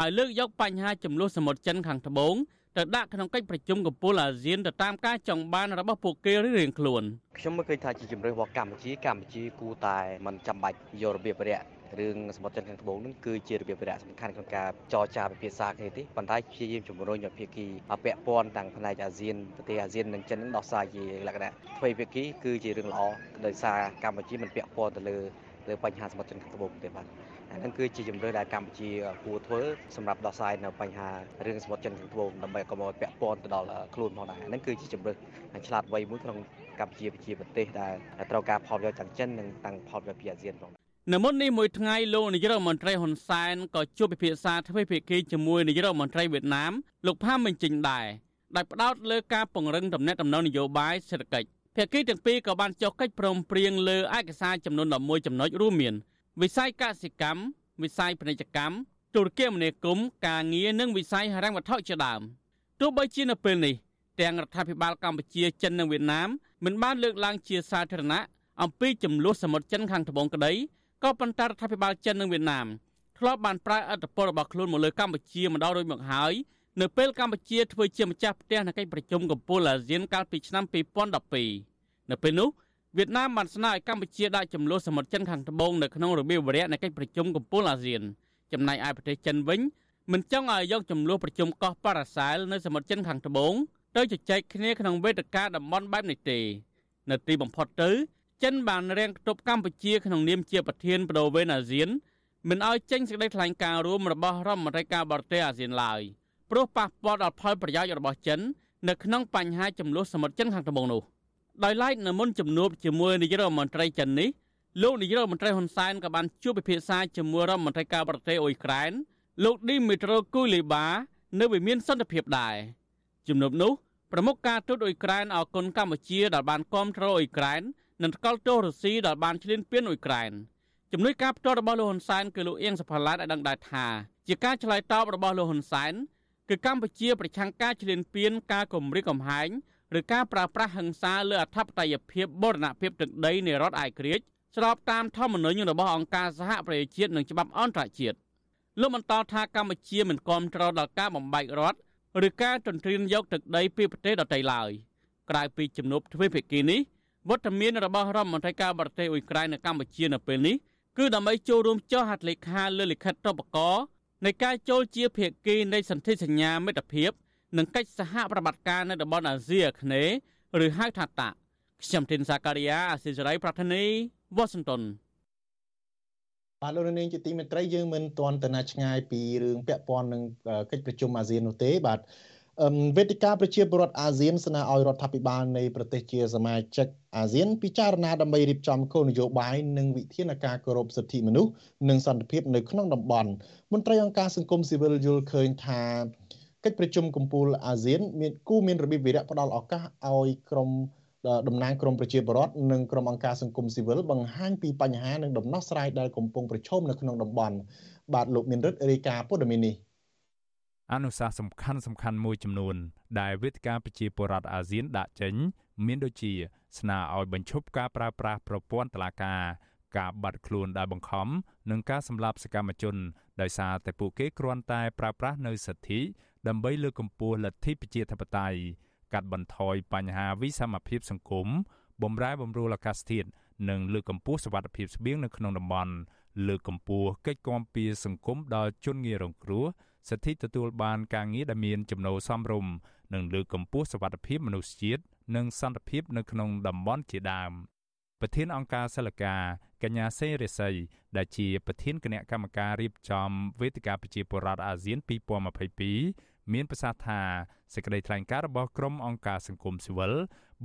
ឲ្យលើកយកបញ្ហាចំនួនសមុទ្រចិនខាងត្បូងទៅដាក់ក្នុងកិច្ចប្រជុំកំពូលអាស៊ានទៅតាមការចង់បានរបស់ពួកគេរៀងខ្លួនខ្ញុំមើលឃើញថាជាជំរឿនរបស់កម្ពុជាកម្ពុជាគួរតែមិនចាំបាច់យករបៀបរយៈរឿងសមុទ្រចិនខាងត្បូងនឹងគឺជារបៀបរយៈសំខាន់ក្នុងការចរចាពិភាក្សាគ្នាទេប៉ុន្តែព្យាយាមជំរុញឲ្យភាគីពាក់ព័ន្ធទាំងផ្នែកអាស៊ានប្រទេសអាស៊ាននិងចិននឹងដោះស្រាយជាលក្ខណៈទ្វេភាគីគឺជារឿងល្អដោយសារកម្ពុជាមិនពាក់ព័ន្ធទៅលើ លើបញ្ហាសមុទ្រចិនខាងត្បូងទេបាទអានឹងគឺជាជំរឿនដែលកម្ពុជាគួរធ្វើសម្រាប់ដោះស្រាយនៅបញ្ហារឿងសមុទ្រចិនខាងត្បូងដើម្បីកុំឲ្យពាក់ព័ន្ធទៅដល់ខ្លួនផងដែរហ្នឹងគឺជាជំរឿនឆ្លាតវៃមួយក្នុងកម្ពុជាជាប្រទេសដែលត្រូវការផលប្រយោជន៍ទាំងចិននិងទាំងផលប្រយោជន៍ពីអាស៊ានផងនៅមុននេះមួយថ្ងៃលោកនាយរដ្ឋមន្ត្រីហ៊ុនសែនក៏ជួបពិភាក្សាទ្វេភាគីជាមួយនាយរដ្ឋមន្ត្រីវៀតណាមលោកផាមិញជិញដែរដែលផ្ដោតលើការពង្រឹងទំនាក់ទំនងនយោបាយសេដ្ឋកិច្ច ភាគីទាំងពីរក៏បានចុះកិច្ចព្រមព្រៀងលើឯកសារចំនួន11ចំណុចរួមមាន វិស័យកសិកម្មវិស័យពាណិជ្ជកម្មទូរគមនាគមន៍ការងារនិងវិស័យហិរញ្ញវត្ថុជាដើមទោះបីជានៅពេលនេះទាំងរដ្ឋាភិបាលកម្ពុជាចិននិងវៀតណាមមិនបានលើកឡើងជាសាធារណៈអំពីចំនួនសមុទ្រចិនខាងត្បូងក្តីក៏ប៉ុន្តែរដ្ឋាភិបាលចិននិងវៀតណាមធ្លាប់បានប្រើអធិបតេយ្យរបស់ខ្លួនមកលើកម្ពុជាម្ដងរួចមកហើយ នៅពេលកម្ពុជាធ្វើជាម្ចាស់ផ្ទះនៃកិច្ចប្រជុំកំពូលអាស៊ានកាលពីឆ្នាំ2012នៅពេលនោះវៀតណាមបានស្នើឲ្យកម្ពុជាដាក់ចំនួនសមុទ្រចិនខាងត្បូងនៅក្នុងរបៀបវរៈនៃកិច្ចប្រជុំកំពូលអាស៊ានចំណែកឯប្រទេសចិនវិញមិនចង់ឲ្យយកចំនួនប្រជុំកោះប៉ារ៉ាសែលនៅសមុទ្រចិនខាងត្បូងទៅជជែកគ្នាក្នុងវេទិកាតំបន់បែបនេះទេ នៅទីបំផុតទៅ ចិនបានរាំងគប់កម្ពុជាក្នុងនាមជាប្រធានបដូវេនអាស៊ានមិនឲ្យចេញសេចក្តីថ្លែងការណ៍រួមរបស់រដ្ឋមន្ត្រីការបរទេសអាស៊ានឡើយ ព្រោះប៉ះពាល់ដល់ផលប្រយោជន៍របស់ចិននៅក្នុងបញ្ហាចំនួនសមុទ្រចិនខាងត្បូងនោះដោយឡែកនៅមុនជំនួបជាមួយនាយករដ្ឋមន្ត្រីចិននេះលោកនាយករដ្ឋមន្ត្រីហ៊ុនសែនក៏បានជួបពិភាក្សាជាមួយរដ្ឋមន្ត្រីការបរទេសអ៊ុយក្រែនលោកឌីមីត្រូគូលីបា នៅវិមានសន្តិភាពដែរជំនួបនោះប្រមុខការទូតអ៊ុយក្រែនអគុណកម្ពុជាដែលបានគាំទ្រអ៊ុយក្រែននិងថ្កោលទោសរុស្ស៊ីដែលបានឈ្លានពានអ៊ុយក្រែនជំនួយការផ្ទាល់របស់លោកហ៊ុនសែនគឺលោកអៀងសផាឡែតឲ្យដឹងដែរថាជាការឆ្លើយតបរបស់លោកហ៊ុនសែន គឺកម្ពុជាប្រឆាំងការឈ្លានពានការគំរាមកំហែងឬការប្រើប្រាស់ហិង្សាលើអធិបតេយ្យភាពបូរណភាពទឹកដីនៃរដ្ឋឯករាជ្យស្របតាមធម្មនុញ្ញរបស់អង្គការសហប្រជាជាតិនិងច្បាប់អន្តរជាតិលោកបន្តថាកម្ពុជាមិនគាំទ្រដល់ការបំបែករដ្ឋឬការទន្ទ្រានយកទឹកដីពីប្រទេសដទៃឡើយក្រៅពីជំនួបទ្វេភាគីនេះវត្តមានរបស់រដ្ឋមន្ត្រីការបរទេសអ៊ុយក្រែននៅកម្ពុជានៅពេលនេះគឺដើម្បីចូលរួមចុះហត្ថលេខាលើលិខិតតបក នៃការចូលជាភាគីនៃសន្ធិសញ្ញាមិត្តភាព និងកិច្ចសហប្រតិបត្តិការនៅតំបន់អាស៊ីអាគ្នេយ៍ឬហៅថាតាខ្ញុំធីនសាការីយ៉ាអសិរ័យប្រធានីវ៉ាស៊ីនតោនបាទលោកនាងជាទីមេត្រីយើងមិនទាន់ទៅណាឆ្ងាយពីរឿងពាក់ព័ន្ធនឹងកិច្ចប្រជុំអាស៊ាននោះទេបាទ វេទិកាប្រជាពលរដ្ឋអាស៊ានស្នើឲ្យរដ្ឋាភិបាលនៃប្រទេសជាសមាជិកអាស៊ានពិចារណាដើម្បីរៀបចំគោលនយោបាយនិងវិធានការគោរពសិទ្ធិមនុស្សនិងសន្តិភាពនៅក្នុងតំបន់មន្ត្រីអង្គការសង្គមស៊ីវិលយល់ឃើញថាកិច្ចប្រជុំកំពូលអាស៊ានមានគូមានរបៀបវិរៈផ្ដល់ឱកាសឲ្យក្រុមតំណាងក្រមប្រជាពលរដ្ឋនិងក្រុមអង្គការសង្គមស៊ីវិលបង្ហាញពីបញ្ហានិងដំណោះស្រាយដែលកំពុងប្រឈមនៅក្នុងតំបន់បាទលោកមានរិទ្ធរាយការណ៍ព័ត៌មាននេះ អនុសាសន៍សំខាន់សំខាន់មួយចំនួន ដែលវេទិកាប្រជាពលរដ្ឋអាស៊ានដាក់ចេញ មានដូចជា ស្នើឲ្យបញ្ឈប់ការប្រើប្រាស់ប្រព័ន្ធតុលាការការបាត់ខ្លួនដោយបង្ខំនិងការសម្លាប់សកម្មជនដោយសារតែពួកគេគ្រាន់តែប្រើប្រាស់នៅសិទ្ធិដើម្បីលើកកម្ពស់លទ្ធិប្រជាធិបតេយ្យកាត់បន្ថយបញ្ហាវិសមភាពសង្គមបំរែបំរួលអាកាសធាតុនិងលើកកម្ពស់សវត្ថិភាពស្បៀងនៅក្នុងតំបន់លើកកម្ពស់កិច្ចគាំពារសង្គមដល់ជនងាយរងគ្រោះ សិទ្ធិទទួលបានការងារដែលមានចំណូលសមរម្យនិងលើកកម្ពស់សវត្ថិភាពមនុស្សជាតិនិងសន្តិភាពនៅក្នុងតំបន់ជាដើមប្រធានអង្គការសិលកាកញ្ញាសេរីសីដែលជាប្រធានគណៈកម្មការរៀបចំវេទិកាប្រជាពលរដ្ឋអាស៊ាន2022មានប្រសាសន៍ថាសេចក្តីថ្លែងការណ៍របស់ក្រុមអង្គការសង្គមស៊ីវិល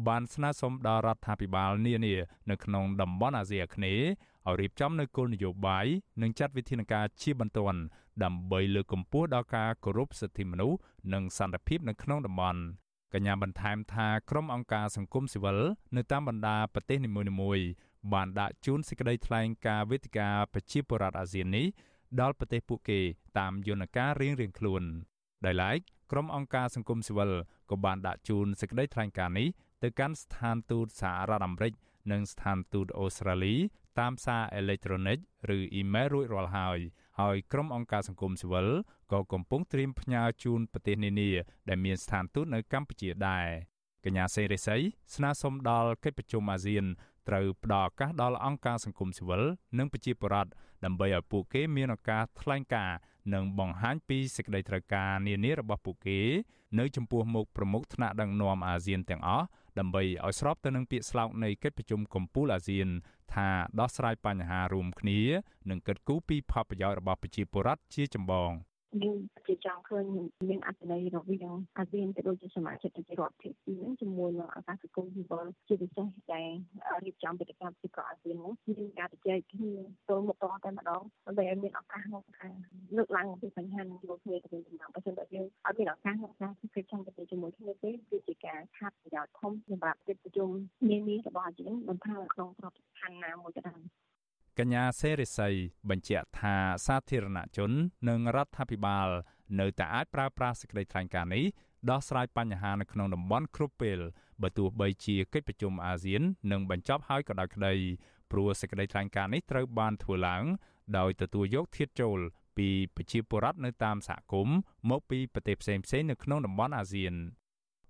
បានស្នើសុំដល់រដ្ឋាភិបាលនានានៅក្នុងតំបន់អាស៊ីអាគ្នេយ៍ឲ្យរៀបចំនូវគោលនយោបាយនិងចាត់វិធានការជាបន្ទាន់ដើម្បីលើកកម្ពស់ដល់ការគោរពសិទ្ធិមនុស្សនិងសន្តិភាពនៅក្នុងតំបន់កញ្ញាបន្ថែមថាក្រុមអង្គការសង្គមស៊ីវិលនៅតាមបណ្ដាប្រទេសនីមួយៗបានដាក់ជូនសេចក្តីថ្លែងការណ៍វេទិកាប្រជាពលរដ្ឋអាស៊ាននេះដល់ប្រទេសពួកគេតាមយន្តការរៀងៗខ្លួនដោយឡែកក្រុមអង្គការសង្គមស៊ីវិលក៏បានដាក់ជូនសេចក្តីថ្លែងការណ៍នេះ ទៅកាន់ស្ថានទូតសហរដ្ឋអាមេរិកនិងស្ថានទូតអូស្ត្រាលី តាមសារអេឡិចត្រូនិកឬអ៊ីមែលរួចរាល់ហើយហើយក្រុមអង្គការសង្គមស៊ីវិលក៏កំពុងត្រៀមផ្ញើជូនប្រទេសនានាដែលមានស្ថានទូតនៅកម្ពុជាដែរកញ្ញាសេរីស័យស្នើសុំដល់កិច្ចប្រជុំអាស៊ានត្រូវផ្ដល់ឱកាសដល់អង្គការសង្គមស៊ីវិលនិងប្រជាពលរដ្ឋដើម្បីឲ្យពួកគេមានឱកាសថ្លែងការណ៍និងបង្ហាញពីសេចក្តីត្រូវការនានារបស់ពួកគេ នៅចំពោះមុខប្រមុខថ្នាក់ដឹកនាំអាស៊ានទាំងអស់ ដើម្បីឲ្យស្របទៅនឹងពាក្យស្លោកនៃកិច្ចប្រជុំកំពូលអាស៊ាន ថាដោះស្រាយបញ្ហារួមគ្នា និងកិត្តគូពីផលប្រយោជន៍របស់ប្រជាពលរដ្ឋជាចម្បង។ យើងជាចង់ឃើញមានអត្ថន័យរវាងអាស៊ានទៅដូចជាសមាជិកប្រជារដ្ឋភាគីហ្នឹងជាមួយនឹងអង្គការសង្គមស៊ីវិលជាពិសេសដែលរៀបចំវេទិកាពិកអាស៊ានហ្នឹងមានការជជែកគ្នាចូលមុខតតែម្ដងដើម្បីឲ្យមានឱកាសក្នុងការលើកឡើងអំពីបញ្ហានឹងយកគ្នាទៅវិញទៅមកបើមិនតែយើងអត់មានឱកាសក្នុងការធ្វើចង់ទៅជាមួយគ្នាទេគឺជាការខាត់ប្រយោជន៍ធំសម្រាប់កិច្ចប្រជុំនានារបស់អាស៊ានមិនថាក្នុងក្របខ័ណ្ឌណាមួយក៏ដោយ កញ្ញាសេរីស័យបញ្ជាក់ថាសាធារណជន និងរដ្ឋាភិបាល នៅតែអាចប្រើប្រាស់សេចក្តីថ្លែងការណ៍នេះដោះស្រាយបញ្ហានៅក្នុងតំបន់គ្រប់ពេលបើទោះបីជាកិច្ចប្រជុំអាស៊ាននឹងបញ្ចប់ហើយក៏ដោយក្តីព្រោះសេចក្តីថ្លែងការណ៍នេះត្រូវបានធ្វើឡើង ដោយទទួលយកធាតុចូលពីប្រជាពលរដ្ឋនៅតាមសហគមន៍មកពីប្រទេសផ្សេងៗនៅក្នុងតំបន់អាស៊ាន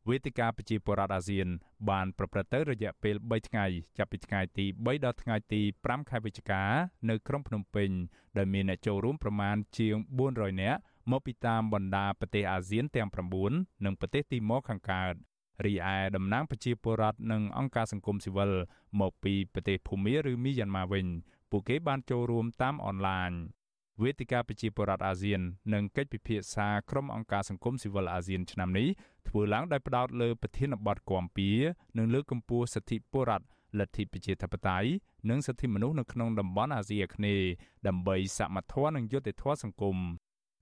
វេទិកាប្រជាពលរដ្ឋអាស៊ាន បានប្រព្រឹត្តទៅរយៈពេល3ថ្ងៃចាប់ពីថ្ងៃទី3ដល់ថ្ងៃទី5ខែវិច្ឆិកានៅក្រុងភ្នំពេញដែលមានអ្នកចូលរួមប្រមាណជាង400នាក់មកពីតាមបណ្ដាប្រទេសអាស៊ានទាំង9និងប្រទេសទីម៉ូខាងកើតរីឯតំណាងប្រជាពលរដ្ឋនិងអង្គការសង្គមស៊ីវិលមកពីប្រទេសភូមាឬមីយ៉ាន់ម៉ាវិញ ពួកគេបានចូលរួមតាមអនឡាញ វេទិកាប្រជាពលរដ្ឋអាស៊ាននិងកិច្ចពិភាក្សាក្រុមអង្គការសង្គមស៊ីវិលអាស៊ានឆ្នាំនេះធ្វើឡើងដោយផ្ដោតលើប្រធានបទគាំពៀនិងលើកកម្ពស់សិទ្ធិពលរដ្ឋលទ្ធិប្រជាធិបតេយ្យនិងសិទ្ធិមនុស្សនៅក្នុងតំបន់អាស៊ីអាគ្នេយ៍ដើម្បីសមត្ថភាពនិងយុត្តិធម៌សង្គម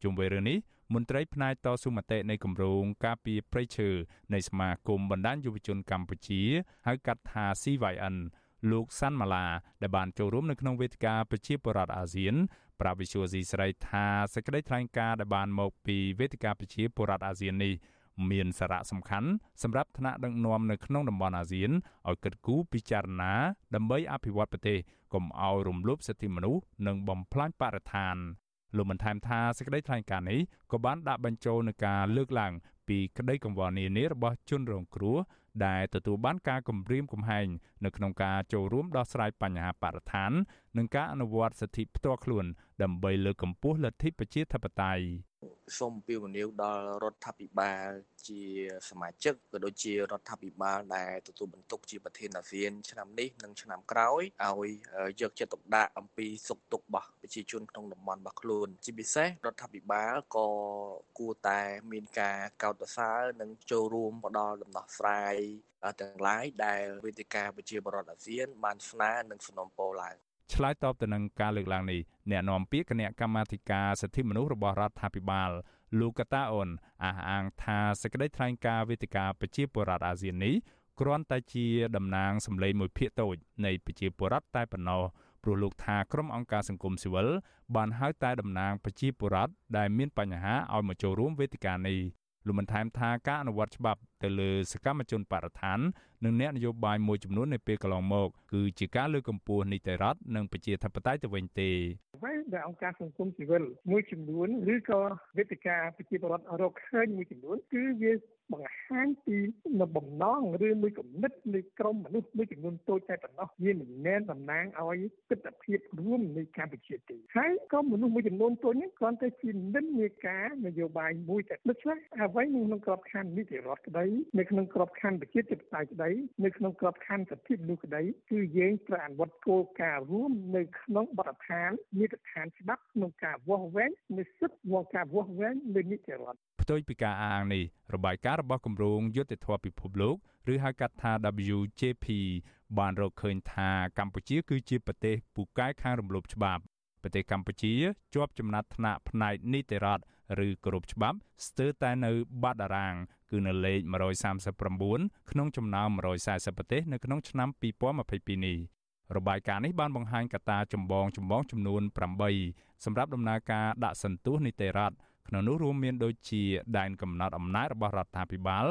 ជុំវិញរឿងនេះមន្ត្រីផ្នែកតស៊ូមតិនៃគម្រោងការពីប្រៃឈើនៃសមាគមបណ្ដាញយុវជនកម្ពុជាហៅកាត់ថា CYN លោកសាន់ម៉ាឡាដែលបានចូលរួមនៅក្នុងវេទិកាប្រជាពលរដ្ឋអាស៊ានប្រាប់វិសុយស៊ីស្រីថាសេចក្តីថ្លែងការណ៍ដែលបានមកពីវេទិកាប្រជាពលរដ្ឋអាស៊ាននេះមានសារៈសំខាន់សម្រាប់ថ្នាក់ដឹកនាំនៅក្នុងតំបន់អាស៊ានឲ្យគិតគូរពិចារណា ដើម្បីអភិវឌ្ឍប្រទេសកុំឲ្យរំលោភសិទ្ធិមនុស្សនិងបំផ្លាញបរិស្ថានលោកបានថែមថាសេចក្តីថ្លែងការណ៍នេះក៏បានដាក់បញ្ចូលនឹងការលើកឡើងពីក្តីកង្វល់នានារបស់ជនរងគ្រោះ ដែលទទួលបានការគម្រាមកំហែងនៅក្នុងការចូលរួមដោះស្រាយបញ្ហាបរិស្ថាន និងការអនុវត្តសិទ្ធិផ្ទាល់ខ្លួនដើម្បីលើកកម្ពស់លទ្ធិប្រជាធិបតេយ្យ សូមពីវនាវដល់រដ្ឋាភិបាលជាសមាជិកក៏ដូចជារដ្ឋាភិបាលដែលទទួលបន្ទុកជាប្រធានអាស៊ាន ឆ្នាំនេះនិងឆ្នាំក្រោយឲ្យយកចិត្តទុកដាក់អំពីសុខទុក្ខរបស់ប្រជាជនក្នុងតំបន់របស់ខ្លួន ជាពិសេសរដ្ឋាភិបាលក៏គួរតែមានការកោតសរសើរនិងចូលរួមផ្ដល់ដំណោះស្រាយទាំងឡាយដែលវេទិកាប្រជាបរតអាស៊ានបានស្នើនិងสนំពោឡើង ឆ្លើយតបទៅនឹងការលើកឡើងនេះអ្នកនាំពាក្យគណៈកម្មាធិការសិទ្ធិមនុស្សរបស់រដ្ឋាភិបាលលោកកតាអូនអះអាងថាសេចក្តីថ្លែងការណ៍វេទិកាប្រជាពលរដ្ឋអាស៊ាននេះគ្រាន់តែជាតំណាងសម្លេងមួយភាគតូចនៃប្រជាពលរដ្ឋតែប៉ុណ្ណោះព្រោះលោកថាក្រុមអង្គការសង្គមស៊ីវិលបានហៅតែតំណាងប្រជាពលរដ្ឋដែលមានបញ្ហាឲ្យមកចូលរួមវេទិកានេះលោកបានថែមថាការអនុវត្តច្បាប់ ទៅលើសកម្មជនបរិស្ថាននិងអ្នកនយោបាយមួយចំនួននៅពេលកន្លងមកគឺជាការលើកកម្ពស់នីតិរដ្ឋនិងប្រជាធិបតេយ្យទៅវិញទេអ្វីដែលអង្គការសង្គមស៊ីវិលមួយចំនួនឬក៏វេទិកាប្រជាពលរដ្ឋរកឃើញមួយចំនួនគឺវាបង្ហាញពីនៅបំណងឬមួយគំនិតនៃក្រុមមនុស្សមួយចំនួនតូចតែប៉ុណ្ណោះវាមិនមែនតំណាងឲ្យទស្សនវិជ្ជារួមនៃកម្ពុជាទេហើយក៏មនុស្សមួយចំនួនតូចនេះគ្រាន់តែជានិន្នាការនយោបាយមួយតែដូច្នេះអ្វីនៅក្នុងក្របខ័ណ្ឌនីតិរដ្ឋក្តីនៅក្នុងក្របខ័ណ្ឌប្រជាធិបតេយ្យក្តីនៅក្នុងក្របខ័ណ្ឌសិទ្ធិមនុស្សក្តីគឺយើងត្រូវអនុវត្តគោលការណ៍រួមនៅក្នុងបទដ្ឋាននីតិដ្ឋានច្បាប់ក្នុងការវាស់វែងនៅសិទ្ធិវងការវាស់វែងលើនីតិរដ្ឋផ្ទុយពីការអាងនេះរបាយការណ៍របស់គម្រោងយុត្តិធម៌ពិភពលោកឬហៅកាត់ថា WJP បានរកឃើញថាកម្ពុជាគឺជាប្រទេសពូកែខាងរំលោភច្បាប់ប្រទេសកម្ពុជាជាប់ចំណាត់ថ្នាក់ផ្នែកនីតិរដ្ឋឬគោរពច្បាប់ស្ទើរតែនៅបាត់តារាង គឺនៅលេខ139ក្នុងចំណោម140ប្រទេសនៅក្នុងឆ្នាំ2022នេះរបាយការណ៍នេះបានបង្ហាញកត្តាចម្បងចម្បងចំនួន8សម្រាប់ដំណើរការដាក់សន្ទុះនីតិរដ្ឋក្នុងនោះរួមមានដូចជាដែនកំណត់អំណាចរបស់រដ្ឋាភិបាល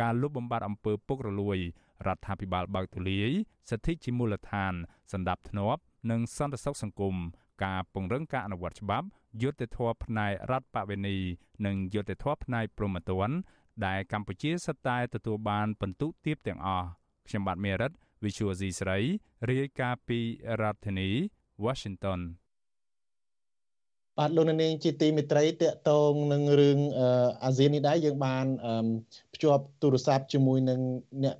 ការលុបបំបាត់អំពើពុករលួយរដ្ឋាភិបាលបើកទូលាយសិទ្ធិជាមូលដ្ឋានសម្ដាប់ធ្នាប់និងសន្តិសុខសង្គមការពង្រឹងការអនុវត្តច្បាប់យុត្តិធម៌ផ្នែករដ្ឋបវេនីនិងយុត្តិធម៌ផ្នែកព្រហ្មទណ្ឌ ដែលកម្ពុជាសិតតែទទួលបានពិន្ទុទាបទាំងអស់ខ្ញុំបាទមេរិត Visual C ស្រីរាយការណ៍ពីរដ្ឋធានី Washington បាទលោកនាងជាទីមេត្រីតកតងនឹងរឿងអាស៊ាននេះដែរយើងបានភ្ជាប់ទូរស័ព្ទជាមួយនឹងអ្នក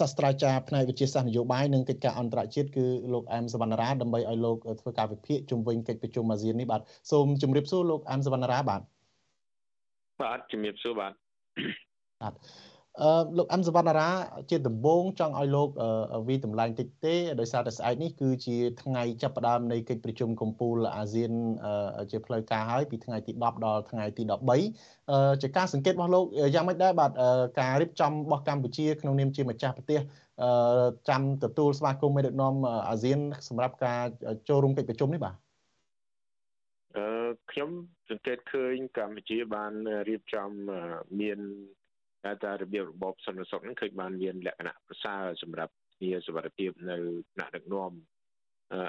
សាស្ត្រាចារ្យផ្នែកវិទ្យាសាស្ត្រនយោបាយនិងកិច្ចការអន្តរជាតិគឺលោកអែមសវណ្ណរាដើម្បីឲ្យលោកធ្វើការវិភាគជុំវិញកិច្ចប្រជុំអាស៊ាននេះបាទសូមជម្រាបសួរលោកអែមសវណ្ណរាបាទ បាទជម្រាបសួរបាទបាទអឺលោកអឹមសវណ្ណារាជាដំបងចង់ឲ្យលោកវិតម្លែងតិចទេដោយសារតែស្អែកនេះគឺជាថ្ងៃចាប់ផ្ដើមនៃកិច្ចប្រជុំកំពូលអាស៊ានជាផ្លូវការហើយពីថ្ងៃទី10ដល់ថ្ងៃទី13ជាការសង្កេតរបស់លោកយ៉ាងម៉េចដែរបាទការរៀបចំរបស់កម្ពុជាក្នុងនាមជាម្ចាស់ប្រទេសចាំទទួលស្វាគមន៍មេដឹកនាំអាស៊ានសម្រាប់ការចូលរួមកិច្ចប្រជុំនេះបាទអឺ ខ្ញុំសង្កេតឃើញកម្ពុជាបានរៀបចំមានតែតែរបៀបរបបសន្តិសុខហ្នឹងឃើញបានមានលក្ខណៈប្រសើរសម្រាប់ជាសវត្ថភាពនៅថ្នាក់ដឹកនាំ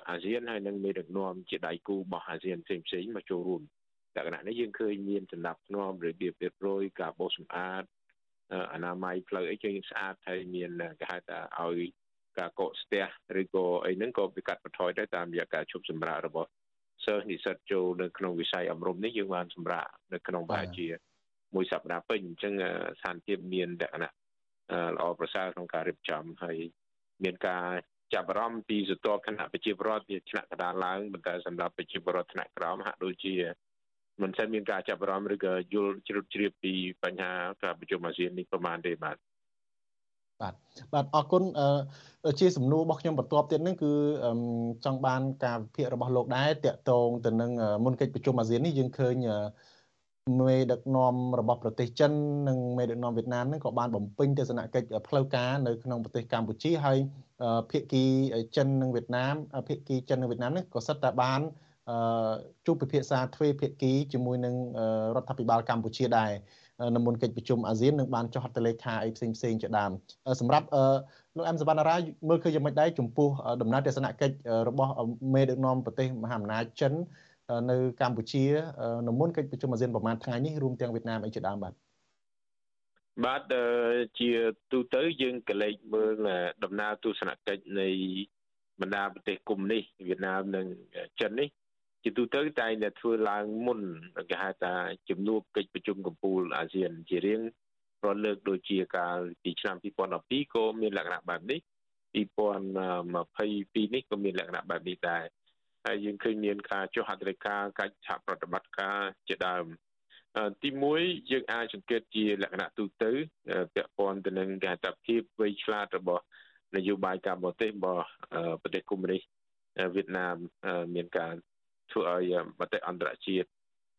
អាស៊ានហើយនិងមេដឹកនាំជាដៃគូរបស់អាស៊ានផ្សេងផ្សេងមកចូលរួមលក្ខណៈនេះយើងឃើញមានចំណាប់ធ្នាប់របៀបរៀបរយការបោសសម្អាតអនាម័យផ្លូវអីជើងស្អាតហើយមានគេហៅថាឲ្យការកកស្ទះឬក៏អីហ្នឹងក៏វាកាត់បន្ថយដែរតាមរយៈការជប់សម្រាប់របស់ សិស្សនិស្សិតចូលនៅក្នុងវិស័យអប់រំនេះយើងបានសម្រាប់នៅក្នុងប្រហែលជាមួយសប្តាហ៍ពេញអញ្ចឹងស្ថានភាពមានលក្ខណៈល្អប្រសើរក្នុងការរៀបចំហើយមានការចាប់អារម្មណ៍ពីសតបគណៈប្រជាពលរដ្ឋវាឆ្នាក់កដាលឡើងប៉ុន្តែសម្រាប់ប្រជាពលរដ្ឋថ្នាក់ក្រោមហាក់ដូចជាមិនសូវមានការចាប់អារម្មណ៍ឬក៏យល់ជ្រុតជ្រាបពីបញ្ហាការប្រជុំអាស៊ាននេះប្រមាណទេបាទ បាទបាទអរគុណជាសំណួររបស់ខ្ញុំបន្ទាប់ទៀតហ្នឹងគឺចង់បានការវិភាគរបស់លោកដែរតកតងទៅនឹងមុនកិច្ចប្រជុំអាស៊ាននេះយើងឃើញមេដឹកនាំរបស់ប្រទេសចិននិងមេដឹកនាំវៀតណាមហ្នឹងក៏បានបំពេញទស្សនកិច្ចផ្លូវការនៅក្នុងប្រទេសកម្ពុជាហើយភាគីចិននិងវៀតណាមភាគីចិននិងវៀតណាមនេះក៏សិតតែបានជួបពិភាក្សាទ្វេភាគីជាមួយនឹងរដ្ឋាភិបាលកម្ពុជាដែរ នៅមុនកិច្ចប្រជុំអាស៊ាននឹងបានចុះហត្ថលេខាអីផ្សេងផ្សេងជាដើមសម្រាប់លោកអែមសវណ្ណារាមើលឃើញយ៉ាងម៉េចដែរចំពោះដំណើរទស្សនកិច្ចរបស់មេដឹកនាំប្រទេសមហាអំណាចចិននៅកម្ពុជានៅមុនកិច្ចប្រជុំអាស៊ានប្រហែលថ្ងៃនេះរួមទាំងវៀតណាមអីជាដើមបាទបាទជាទូទៅយើងក៏លេចមើលដំណើរទស្សនកិច្ចនៃបណ្ដាប្រទេសកុំនេះវៀតណាមនិងចិននេះ ជាទូទៅតែងតែធ្វើឡើងមុនគេហៅថាជំនួបកិច្ចប្រជុំកំពូលអាស៊ានជារៀងរាល់លើកដូចជាកាលពីឆ្នាំ2012ក៏មានលក្ខណៈបែបនេះ2022នេះក៏មានលក្ខណៈបែបនេះដែរហើយយើងឃើញមានការចុះហត្ថលេខាកិច្ចសហប្រតិបត្តិការជាដើមទី1យើងអាចសង្កេតជាលក្ខណៈទូទៅពាក់ព័ន្ធទៅនឹងគេហៅថាភាពវៃឆ្លាតរបស់នយោបាយការបរទេសរបស់ប្រទេសកុម្មុយនីសវៀតណាមមានការ ធ្វើឲ្យមតិអន្តរជាតិ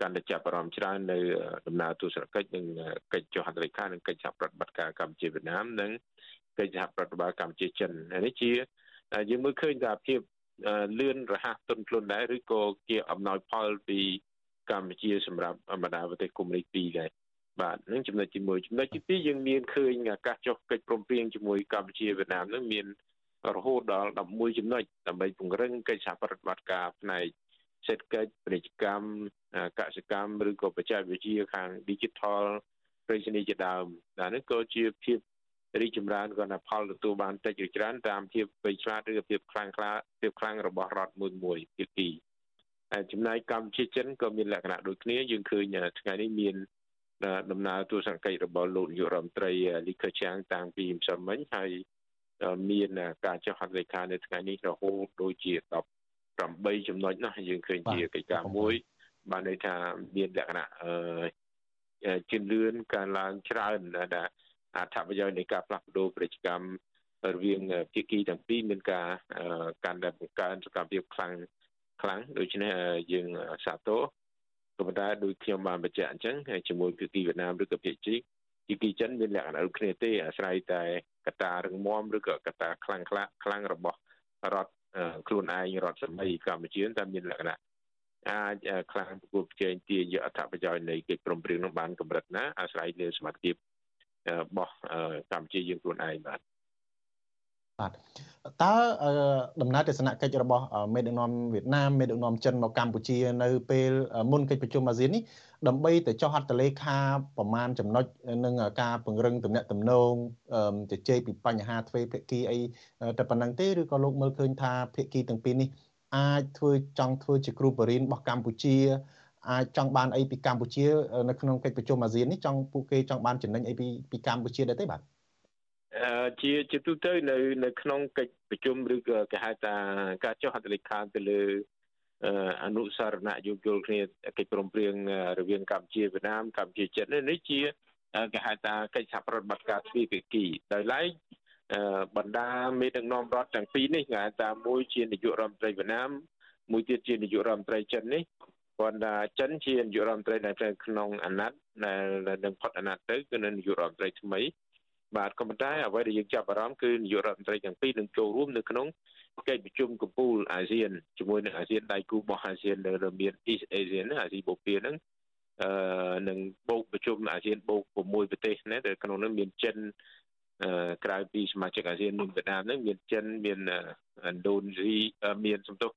កាន់តែចាប់អារម្មណ៍ច្រើននៅដំណើរទស្សនកិច្ចនិងកិច្ចចុះហត្ថលេខានិងកិច្ចសហប្រតិបត្តិការកម្ពុជាវៀតណាមនិងកិច្ចសហប្រតិបត្តិការកម្ពុជាចិននេះជាយើងមើលឃើញថាភាពលឿនរហ័សទន់ភ្លន់ដែរឬក៏ជាអំណោយផលពីកម្ពុជាសម្រាប់បណ្ដាប្រទេសកុម្មុយនីសពីរដែរបាទនឹងចំណុចទី1ចំណុចទី2យើងមានឃើញឱកាសចុះកិច្ចព្រមព្រៀងជាមួយកម្ពុជាវៀតណាមនឹងមានរហូតដល់11ចំណុចដើម្បីពង្រឹងកិច្ចសហប្រតិបត្តិការផ្នែក សេដ្ឋកិច្ចពាណិជ្ជកម្មកសិកម្មឬក៏បច្ចេកវិទ្យាខាង Digital ប្រេសនីជាដើមដែលនេះក៏ជាភាពរីកចម្រើនក៏ណាផលទទួលបានតិចឬច្រើនតាមភាពវៃឆ្លាតឬភាពខ្លាំងក្លាភាពខ្លាំងរបស់រដ្ឋមួយមួយភាគីហើយចំណែកកម្ពុជាចិនក៏មានលក្ខណៈដូចគ្នាយើងឃើញថ្ងៃនេះមានដំណើរទស្សនកិច្ចរបស់លោកនាយករដ្ឋមន្ត្រីលីខឺឆាងតាំងពីម្សិលមិញហើយមានការចុះហត្ថលេខានៅថ្ងៃនេះរហូតដូចជា10 8ចំណុចណាយើងឃើញជាកិច្ចការមួយ បានន័យថាមានលក្ខណៈអឺជឿនលឿនការឡើងច្រើនដែលអត្ថប្រយោជន៍នៃការផ្លាស់ប្ដូរប្រតិកម្មរវាងភាគីទាំងពីរមានការកាន់តែបង្កើនសកម្មភាពខ្លាំងខ្លាំងដូច្នេះយើងសាទរក៏ប៉ុន្តែដូចខ្ញុំបានបញ្ជាក់អញ្ចឹងជាមួយភាគីវៀតណាមឬក៏ភាគីភាគីចិនមានលក្ខណៈដូចគ្នាទេអាស្រ័យតែកត្តារឹងមាំឬក៏កត្តាខ្លាំងខ្លាំងរបស់រដ្ឋ ខ្លួនឯងរដ្ឋសម័យកម្ពុជាតែមានលក្ខណៈអាចខ្លាំងប្រគល់ប្រជែងទាញយកអត្ថប្រយោជន៍នៃកិច្ចព្រមព្រៀងនោះបានកម្រិតណាអាស្រ័យលើសមត្ថភាពរបស់កម្ពុជាយើងខ្លួនឯងបាទ បាទតើដំណើរទស្សនកិច្ចរបស់មេដឹកនាំវៀតណាមមេដឹកនាំចិនមកកម្ពុជានៅពេលមុនកិច្ចប្រជុំអាស៊ាននេះដើម្បីទៅចុះហត្ថលេខាប្រមាណចំណុចនឹងការពង្រឹងទំនាក់ទំនងជជែកពីបញ្ហាទ្វេភាគីអីតែប៉ុណ្្នឹងទេឬក៏លោកមើលឃើញថាភាគីទាំងពីរនេះអាចធ្វើចង់ធ្វើជាគ្រូបរិញ្ញាបរបស់កម្ពុជាអាចចង់បានអីពីកម្ពុជានៅក្នុងកិច្ចប្រជុំអាស៊ាននេះចង់ពួកគេចង់បានចំណេញអីពីពីកម្ពុជាដែរទេបាទ ជាជាទូទៅនៅនៅក្នុងកិច្ចប្រជុំឬក៏គេហៅថាការចុះហត្ថលេខាទៅលើអនុសារណៈយោគយល់គ្នាកិច្ចព្រមព្រៀងរវាងកម្ពុជាវៀតណាមកម្ពុជាចិននេះជាគេហៅថាកិច្ចសហប្រតិបត្តិការទ្វេភាគីដោយឡែកបណ្ដាមេដឹកនាំរដ្ឋទាំងពីរនេះគេហៅថាមួយជានាយករដ្ឋមន្ត្រីវៀតណាមមួយទៀតជានាយករដ្ឋមន្ត្រីចិននេះគាត់ថាចិនជានាយករដ្ឋមន្ត្រីដែលនៅក្នុងអាណត្តិដែលនឹងផុតអាណត្តិទៅគឺនៅនាយករដ្ឋមន្ត្រីថ្មី បាទក៏ប៉ុន្តែអ្វីដែលយើងចាប់អារម្មណ៍គឺនាយករដ្ឋមន្ត្រីទាំងពីរនឹងចូលរួមនៅក្នុងកិច្ចប្រជុំកំពូលអាស៊ានជាមួយនឹងអាស៊ានដៃគូរបស់អាស៊ាននៅមាន East ASEAN អាស៊ីបូព៌ាហ្នឹងអឺនឹងបូកប្រជុំអាស៊ានបូក6ប្រទេសណាដែលក្នុងនោះមានចិនអឺក្រៅពីសមាជិកអាស៊ានមានវៀតណាមហ្នឹងមានចិនមានឥណ្ឌូនេស៊ីមានសំទោស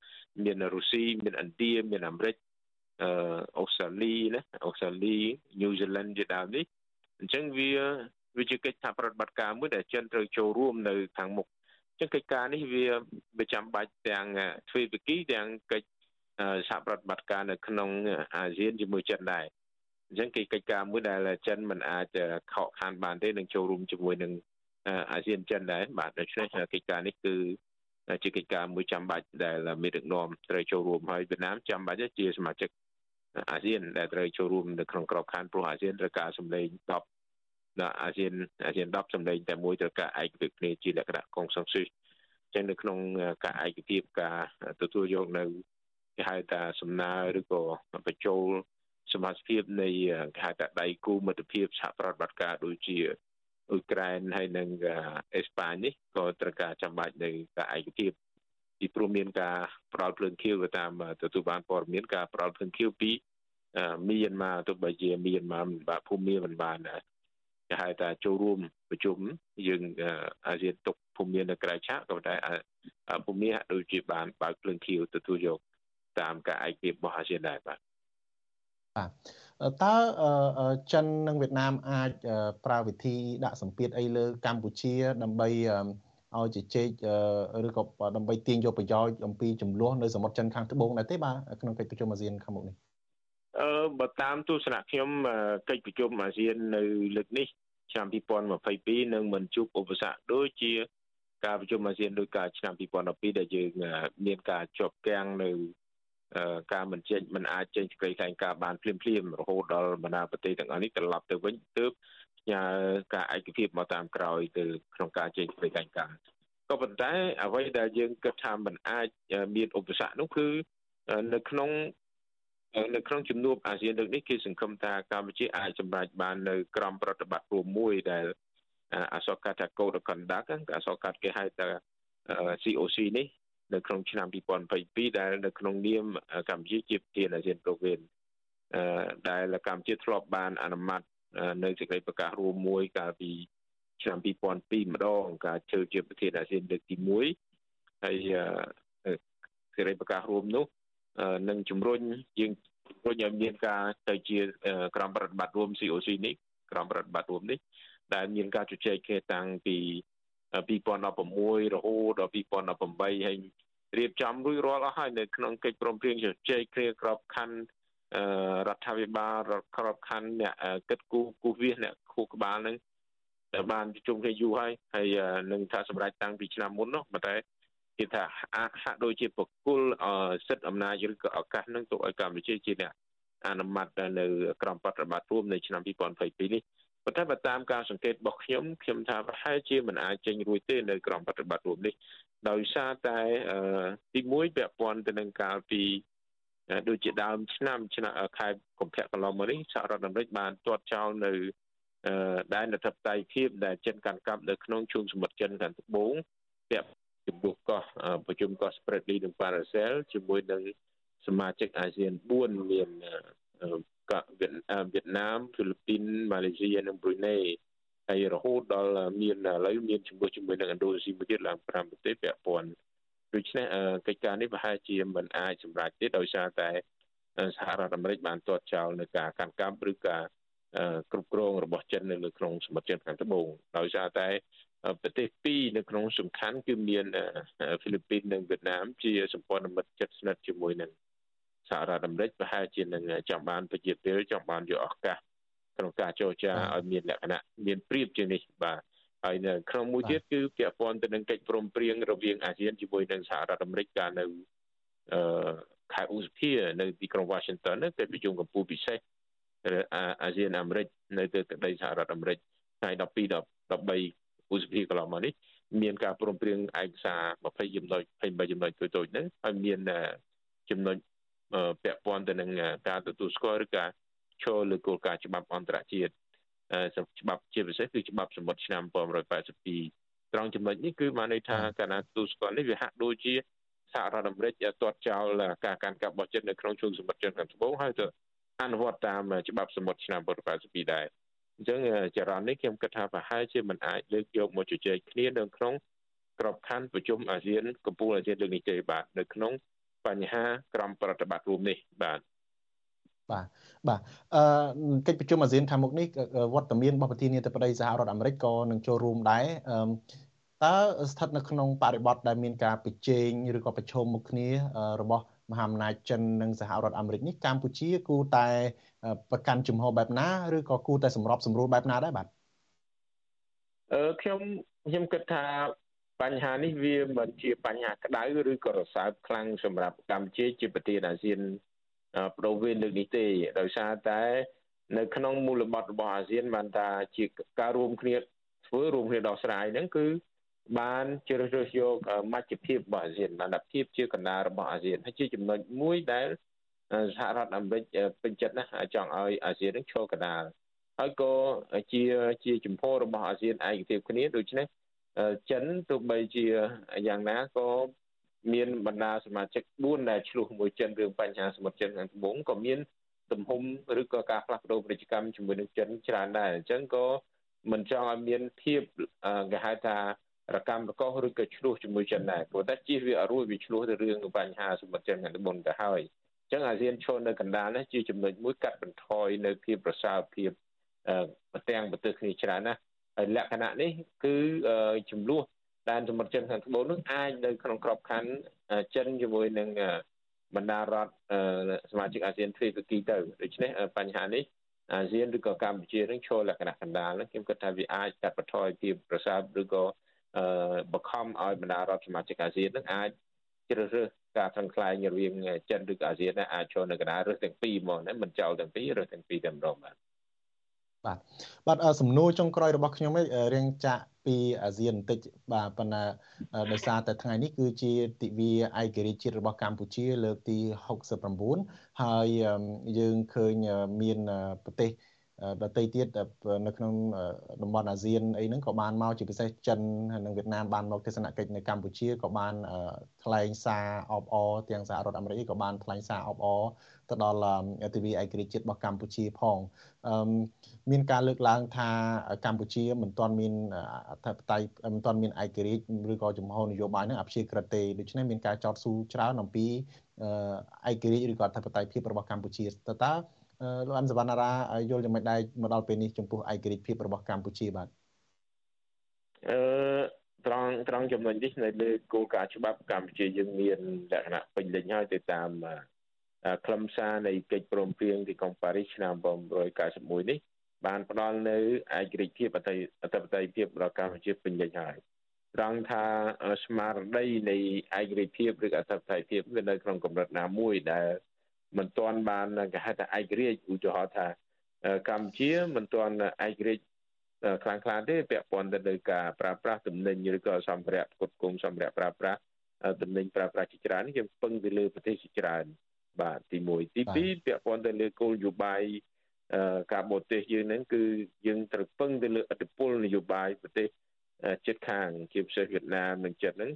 មានរុស្ស៊ីមានឥណ្ឌាមានអាមេរិកអឺអូស្ត្រាលីណាអូស្ត្រាលីញូហ្សេឡង់ជាដើមនេះអញ្ចឹងវា វាជាកិច្ចសហប្រតិបត្តិការមួយដែលចិនត្រូវចូលរួមនៅខាងមុខចឹងកិច្ចការនេះវាវាចាំបាច់ទាំងទ្វេភាគីទាំងកិច្ចសហប្រតិបត្តិការនៅក្នុងអាស៊ានជាមួយចិនដែរអញ្ចឹងគេកិច្ចការមួយដែលចិនមិនអាចខកខានបានទេនឹងចូលរួមជាមួយនឹងអាស៊ានចិនដែរបាទដូច្នេះកិច្ចការនេះគឺជាកិច្ចការមួយចាំបាច់ដែលមានដឹកនាំត្រូវចូលរួមហើយវៀតណាមចាំបាច់ជាសមាជិកអាស៊ានដែលត្រូវចូលរួមនៅក្នុងក្របខ័ណ្ឌព្រោះអាស៊ានត្រូវការសម្លេង10 ដល់អាស៊ានអាស៊ាន10សម្លេងតែមួយត្រូវការឯកភាពគ្នាជាលក្ខណៈកុងសង្ស៊ីសចឹងនៅក្នុងការឯកភាពការទទួលយកនៅគេហៅថាសំណើឬក៏បញ្ចូលសមាជិកនៃគេហៅថាដៃគូមិត្តភាពសហប្រតិបត្តិការដូចជាអ៊ុយក្រែនហើយនិងអេស្ប៉ាញនេះក៏ត្រូវការចាំបាច់នៅការឯកភាពពីព្រោះមានការផ្ដាល់ភ្លើងខៀវទៅតាមទទួលបានព័ត៌មានការផ្ដាល់ភ្លើងខៀវពីមានមកទោះបីជាមានមកមិនបានភូមិមានមិនបាន គេហៅថាចូលរួមប្រជុំយើងអាស៊ានទុកភូមិមាននៅក្រៅឆាកក៏តែភូមិមានដូចជាបានបើកភ្លើងខៀវទទួលយកតាមការឯកភាពរបស់អាស៊ានដែរបាទបាទតើចិននិងវៀតណាមអាចប្រើវិធីដាក់សម្ពាធអីលើកម្ពុជាដើម្បីឲ្យជជែកឬក៏ដើម្បីទាញយកប្រយោជន៍អំពីចំនួននៅសមុទ្រចិនខាងត្បូងដែរទេបាទក្នុងកិច្ចប្រជុំអាស៊ានខាងមុខនេះអឺ បើតាមទស្សនៈខ្ញុំកិច្ចប្រជុំអាស៊ាននៅលើកនេះឆ្នាំ2022នឹងមិនជួបឧបសគ្គដូចជា ការប្រជុំអាស៊ានដោយការឆ្នាំ2012ដែលយើងមានការជាប់គាំងនៅការមិនចេញមិនអាចចេញសេចក្តីថ្លែងការណ៍បានភ្លាមភ្លាមរហូតដល់បណ្ដាប្រទេសទាំងអស់នេះត្រឡប់ទៅវិញទើបផ្ញើការឯកភាពមកតាមក្រោយទៅក្នុងការចេញសេចក្តីថ្លែងការណ៍ក៏ប៉ុន្តែអ្វីដែលយើងគិតថាมันអាចមានឧបសគ្គនោះគឺនៅក្នុង នៅក្នុងជំនួបអាស៊ានលើកនេះគេសង្ឃឹមថាកម្ពុជាអាចសម្រេចបាននៅក្រមប្រតិបត្តិរួមមួយដែលអសកាត់ថា Code of Conduct អសកាត់គេហៅថា COC នេះនៅក្នុងឆ្នាំ2022ដែលនៅក្នុងនាមកម្ពុជាជាប្រធានអាស៊ានប្រូវីនអឺដែលកម្ពុជាធ្លាប់បានអនុម័តនៅសេចក្តីប្រកាសរួមមួយកាលពីឆ្នាំ2002ម្ដងការជើជាប្រធានអាស៊ានលើកទី1ហើយសេចក្តីប្រកាសរួមនោះ នឹងជំរុញយើងជំរុញឲ្យមានការទៅជាក្រមប្រតិបត្តិរួម COC នេះក្រមប្រតិបត្តិរួមនេះដែលមានការជជែកគ្នាតាំងពី2016រហូតដល់2018ហើយរៀបចំរួចរាល់អស់ហើយនៅក្នុងកិច្ចព្រមព្រៀងជជែកគ្នាក្របខ័ណ្ឌរដ្ឋាភិបាលរដ្ឋក្របខ័ណ្ឌអ្នកគិតគូគូវាសអ្នកគូក្បាលនឹងតែបានប្រជុំគ្នាយូរហើយហើយនឹងថាសម្រាប់តាំងពីឆ្នាំមុននោះប៉ុន្តែ គេថាហាក់ដូចជាបកគលសិទ្ធិអំណាចឬក៏ឱកាសនឹងទុកឲ្យកម្ពុជាជាអ្នកអនុម័តនៅក្រមបប្រតិបត្តិរួមនៅឆ្នាំ2022នេះប៉ុន្តែបើតាមការសង្កេតរបស់ខ្ញុំខ្ញុំថាប្រហែលជាមិនអាចចេញរួចទេនៅក្រមបប្រតិបត្តិរួមនេះដោយសារតែទី1ពាក់ព័ន្ធទៅនឹងកាលពីដូចជាដើមឆ្នាំឆ្នាំខែកុម្ភៈកន្លងមកនេះសហរដ្ឋអាមេរិកបានទាត់ចោលនៅដែនអធិបតេយ្យភាពដែលចិនកាន់កាប់នៅក្នុងជួរសមុទ្រចិនខាងត្បូងពាក់ ជំនួសកោះប្រជុំកោះ Spratly និង Paracel ជាមួយនឹងសមាជិកអាស៊ាន4មានកោះវៀតណាមហ្វីលីពីនម៉ាឡេស៊ីនិងប្រ៊ុយណេហើយរហូតដល់មានឥឡូវមានជំនួសជាមួយនឹងឥណ្ឌូនេស៊ីមួយទៀតឡើង5ប្រទេសពាក់ព័ន្ធដូច្នេះកិច្ចការនេះប្រហែលជាមិនអាចសម្រេចទេដោយសារតែសហរដ្ឋអាមេរិកបានទាត់ចោលនៅការកាន់កាប់ឬការគ្រប់គ្រងរបស់ចិននៅលើក្នុងសមុទ្រចិនខាងត្បូងដោយសារតែ ប្រទេសពីរនៅក្នុងសំខាន់គឺមានហ្វីលីពីននិងវៀតណាមជាសម្ព័ន្ធមិត្តជិតស្និទ្ធជាមួយនឹងសហរដ្ឋអាមេរិកប្រហែលជានឹងចង់បានប្រជាពលចង់បានយកឱកាសក្នុងការចរចាឲ្យមានលក្ខណៈមានព្រៀបជាងនេះបាទហើយនៅក្នុងមួយទៀតគឺពាក់ព័ន្ធទៅនឹងកិច្ចព្រមព្រៀងរវាងអាស៊ានជាមួយនឹងសហរដ្ឋអាមេរិកកាលនៅអឺខែឧសភានៅទីក្រុង Washington នៅពេលប្រជុំកម្ពុជាពិសេសអាស៊ានអាមេរិកនៅទៅដីសហរដ្ឋអាមេរិកថ្ងៃ12 13 ឧសភាកន្លងមកនេះមានការព្រមព្រៀងឯកសារ20ចំណុច23ចំណុចតូចៗហ្នឹងហើយមានចំណុចពាក់ព័ន្ធទៅនឹងការទទួលស្គាល់ឬការឈរលើគោលការណ៍ច្បាប់អន្តរជាតិច្បាប់ជាពិសេសគឺច្បាប់សមុទ្រឆ្នាំ1982ត្រង់ចំណុចនេះគឺបានន័យថាកាលណាទទួលស្គាល់នេះវាហាក់ដូចជាសហរដ្ឋអាមេរិកទាត់ចោលការកាន់កាប់របស់ចិននៅក្នុងជួរសមុទ្រចិនខាងត្បូងហើយទៅអនុវត្តតាមច្បាប់សមុទ្រឆ្នាំ1982ដែរ អញ្ចឹងចរន្តនេះខ្ញុំគិតថាប្រហែលជាមិនអាចលើកយកមកជជែកគ្នានៅក្នុងក្របខ័ណ្ឌប្រជុំអាស៊ានកម្ពុជាអាស៊ានលើកនេះទេបាទនៅក្នុងបញ្ហាក្រមប្រតិបត្តិរួមនេះបាទបាទបាទអឺកិច្ចប្រជុំអាស៊ានខាងមុខនេះវត្តមានរបស់ប្រធានាធិបតីសហរដ្ឋអាមេរិកក៏នឹងចូលរួមដែរអឺតើស្ថិតនៅក្នុងបរិបទដែលមានការប្រជែងឬក៏ប្រឈមមុខគ្នារបស់ មហាអំណាចចិននិងសហរដ្ឋអាមេរិកនេះកម្ពុជាគួរតែប្រកាន់ជំហរបែបណាឬក៏គួរតែសម្របសម្រួលបែបណាដែរបាទអឺខ្ញុំខ្ញុំគិតថាបញ្ហានេះវាមិនជាបញ្ហាក្តៅឬក៏រសើបខ្លាំងសម្រាប់កម្ពុជាជាប្រធានអាស៊ានប្រដូវវេនលើកនេះទេដោយសារតែនៅក្នុងមូលបត្ររបស់អាស៊ានបានថាជាការរួមគ្នាធ្វើរួមគ្នាដោះស្រាយហ្នឹងគឺ បានជ្រើសរើសយកមជ្ឈភាពរបស់អាស៊ានបានថាភាពជាកណ្ដាលរបស់អាស៊ានហើយជាចំណុចមួយដែលសហរដ្ឋអាមេរិកពេញចិត្តណាស់ចង់ឲ្យអាស៊ាននឹងឈរកណ្ដាលហើយក៏ជាជាចំហរបស់អាស៊ានឯកភាពគ្នាដូច្នេះចិនទោះបីជាយ៉ាងណាក៏មានបណ្ដាសមាជិក4ដែលឆ្លោះមួយចិនរឿងបញ្ហាសមុទ្រចិនខាងត្បូងក៏មានទំហំឬក៏ការផ្លាស់ប្ដូរពាណិជ្ជកម្មជាមួយនឹងចិនច្រើនដែរអញ្ចឹងក៏មិនចង់ឲ្យមានភាពគេហៅថា រកម្មរកោសឬក៏ឆ្លោះជាមួយចិនដែរព្រោះតែជិះវាអរួយវាឆ្លោះទៅរឿងបញ្ហាសមុទ្រចិនខាងត្បូងទៅហើយអញ្ចឹងអាស៊ានឈរនៅកណ្ដាលនេះជាចំណុចមួយកាត់បន្ថយនៅភាពប្រសើរភាពប្រទាំងប្រទេសគ្នាច្រើនណាស់ហើយលក្ខណៈនេះគឺចំនួនដែនសមុទ្រចិនខាងត្បូងនឹងអាចនៅក្នុងក្របខ័ណ្ឌចិនជាមួយនឹងបណ្ដារដ្ឋសមាជិកអាស៊ានទ្វេភាគីទៅដូច្នេះបញ្ហានេះអាស៊ានឬក៏កម្ពុជានឹងឈរលក្ខណៈកណ្ដាលនឹងខ្ញុំគិតថាវាអាចកាត់បន្ថយភាពប្រសើរឬក៏ បខំឲ្យបណ្ដារដ្ឋសមាជិកអាស៊ាននឹងអាចជ្រើសរើសការថ្លឹងថ្លែងរវាងចិនឬក៏អាស៊ានអាចឈរនៅកណ្ដាលរើសទាំងពីរហ្មងណាមិនចោលទាំងពីររើសទាំងពីរតែម្ដងបាទបាទបាទសំណួរចុងក្រោយរបស់ខ្ញុំឯងរៀងចាក់ពីអាស៊ានបន្តិចបាទប៉ុន្តែដោយសារតែថ្ងៃនេះគឺជាទិវាឯករាជ្យជាតិរបស់កម្ពុជា លើកទី69ហើយយើងឃើញមានប្រទេស ដទៃទៀតនៅក្នុងតំបន់អាស៊ានអីហ្នឹងក៏បានមកជាពិសេសចិននិងវៀតណាមបានមកទស្សនកិច្ចនៅកម្ពុជាក៏បានថ្លែងសារអបអរទាំងសហរដ្ឋអាមេរិកក៏បានថ្លែងសារអបអរទៅដល់ទិវាឯករាជ្យជាតិរបស់កម្ពុជាផងមានការលើកឡើងថាកម្ពុជាមិនទាន់មានអធិបតេយ្យមិនទាន់មានឯករាជ្យឬក៏ចំហនយោបាយនឹងអព្យាក្រឹតទេដូច្នេះមានការចោទសួរច្រើនអំពីឯករាជ្យឬក៏អធិបតេយ្យភាពរបស់កម្ពុជាតើតើ លោកអនសវណ្ណារាយល់យ៉ាងម៉េចដែរមកដល់ពេលនេះចំពោះឯករាជ្យភាពរបស់កម្ពុជាបាទអឺត្រង់ត្រង់ចំណុចនេះនៅលើគោលការណ៍ច្បាប់កម្ពុជាយើងមានលក្ខណៈពេញលេញហើយទៅតាមខ្លឹមសារនៃកិច្ចព្រមព្រៀងទីក្រុងប៉ារីសឆ្នាំ1991នេះបានផ្ដល់នៅឯករាជ្យភាពអធិបតេយ្យភាពដល់កម្ពុជាពេញលេញហើយត្រង់ថាស្មារតីនៃឯករាជ្យភាពឬអធិបតេយ្យភាពវានៅក្នុងកម្រិតណាមួយដែល មិនទាន់បានគេហៅថាឯករាជ្យឧទាហរណ៍ថាកម្ពុជាមិនទាន់ឯករាជ្យខ្លាំងខ្លាទេពាក់ព័ន្ធទៅនឹងការប្រើប្រាស់ទំនិញឬក៏សម្ភារៈផ្គត់ផ្គង់សម្ភារៈប្រើប្រាស់ទំនិញប្រើប្រាស់ជាច្រើននេះយើងពឹងទៅលើប្រទេសជាច្រើនបាទទី1ទី2ពាក់ព័ន្ធទៅលើគោលនយោបាយការបរទេសយើងហ្នឹងគឺយើងត្រូវពឹងទៅលើអធិបុលនយោបាយប្រទេសជិតខាងជាពិសេសវៀតណាមនិងចិនហ្នឹង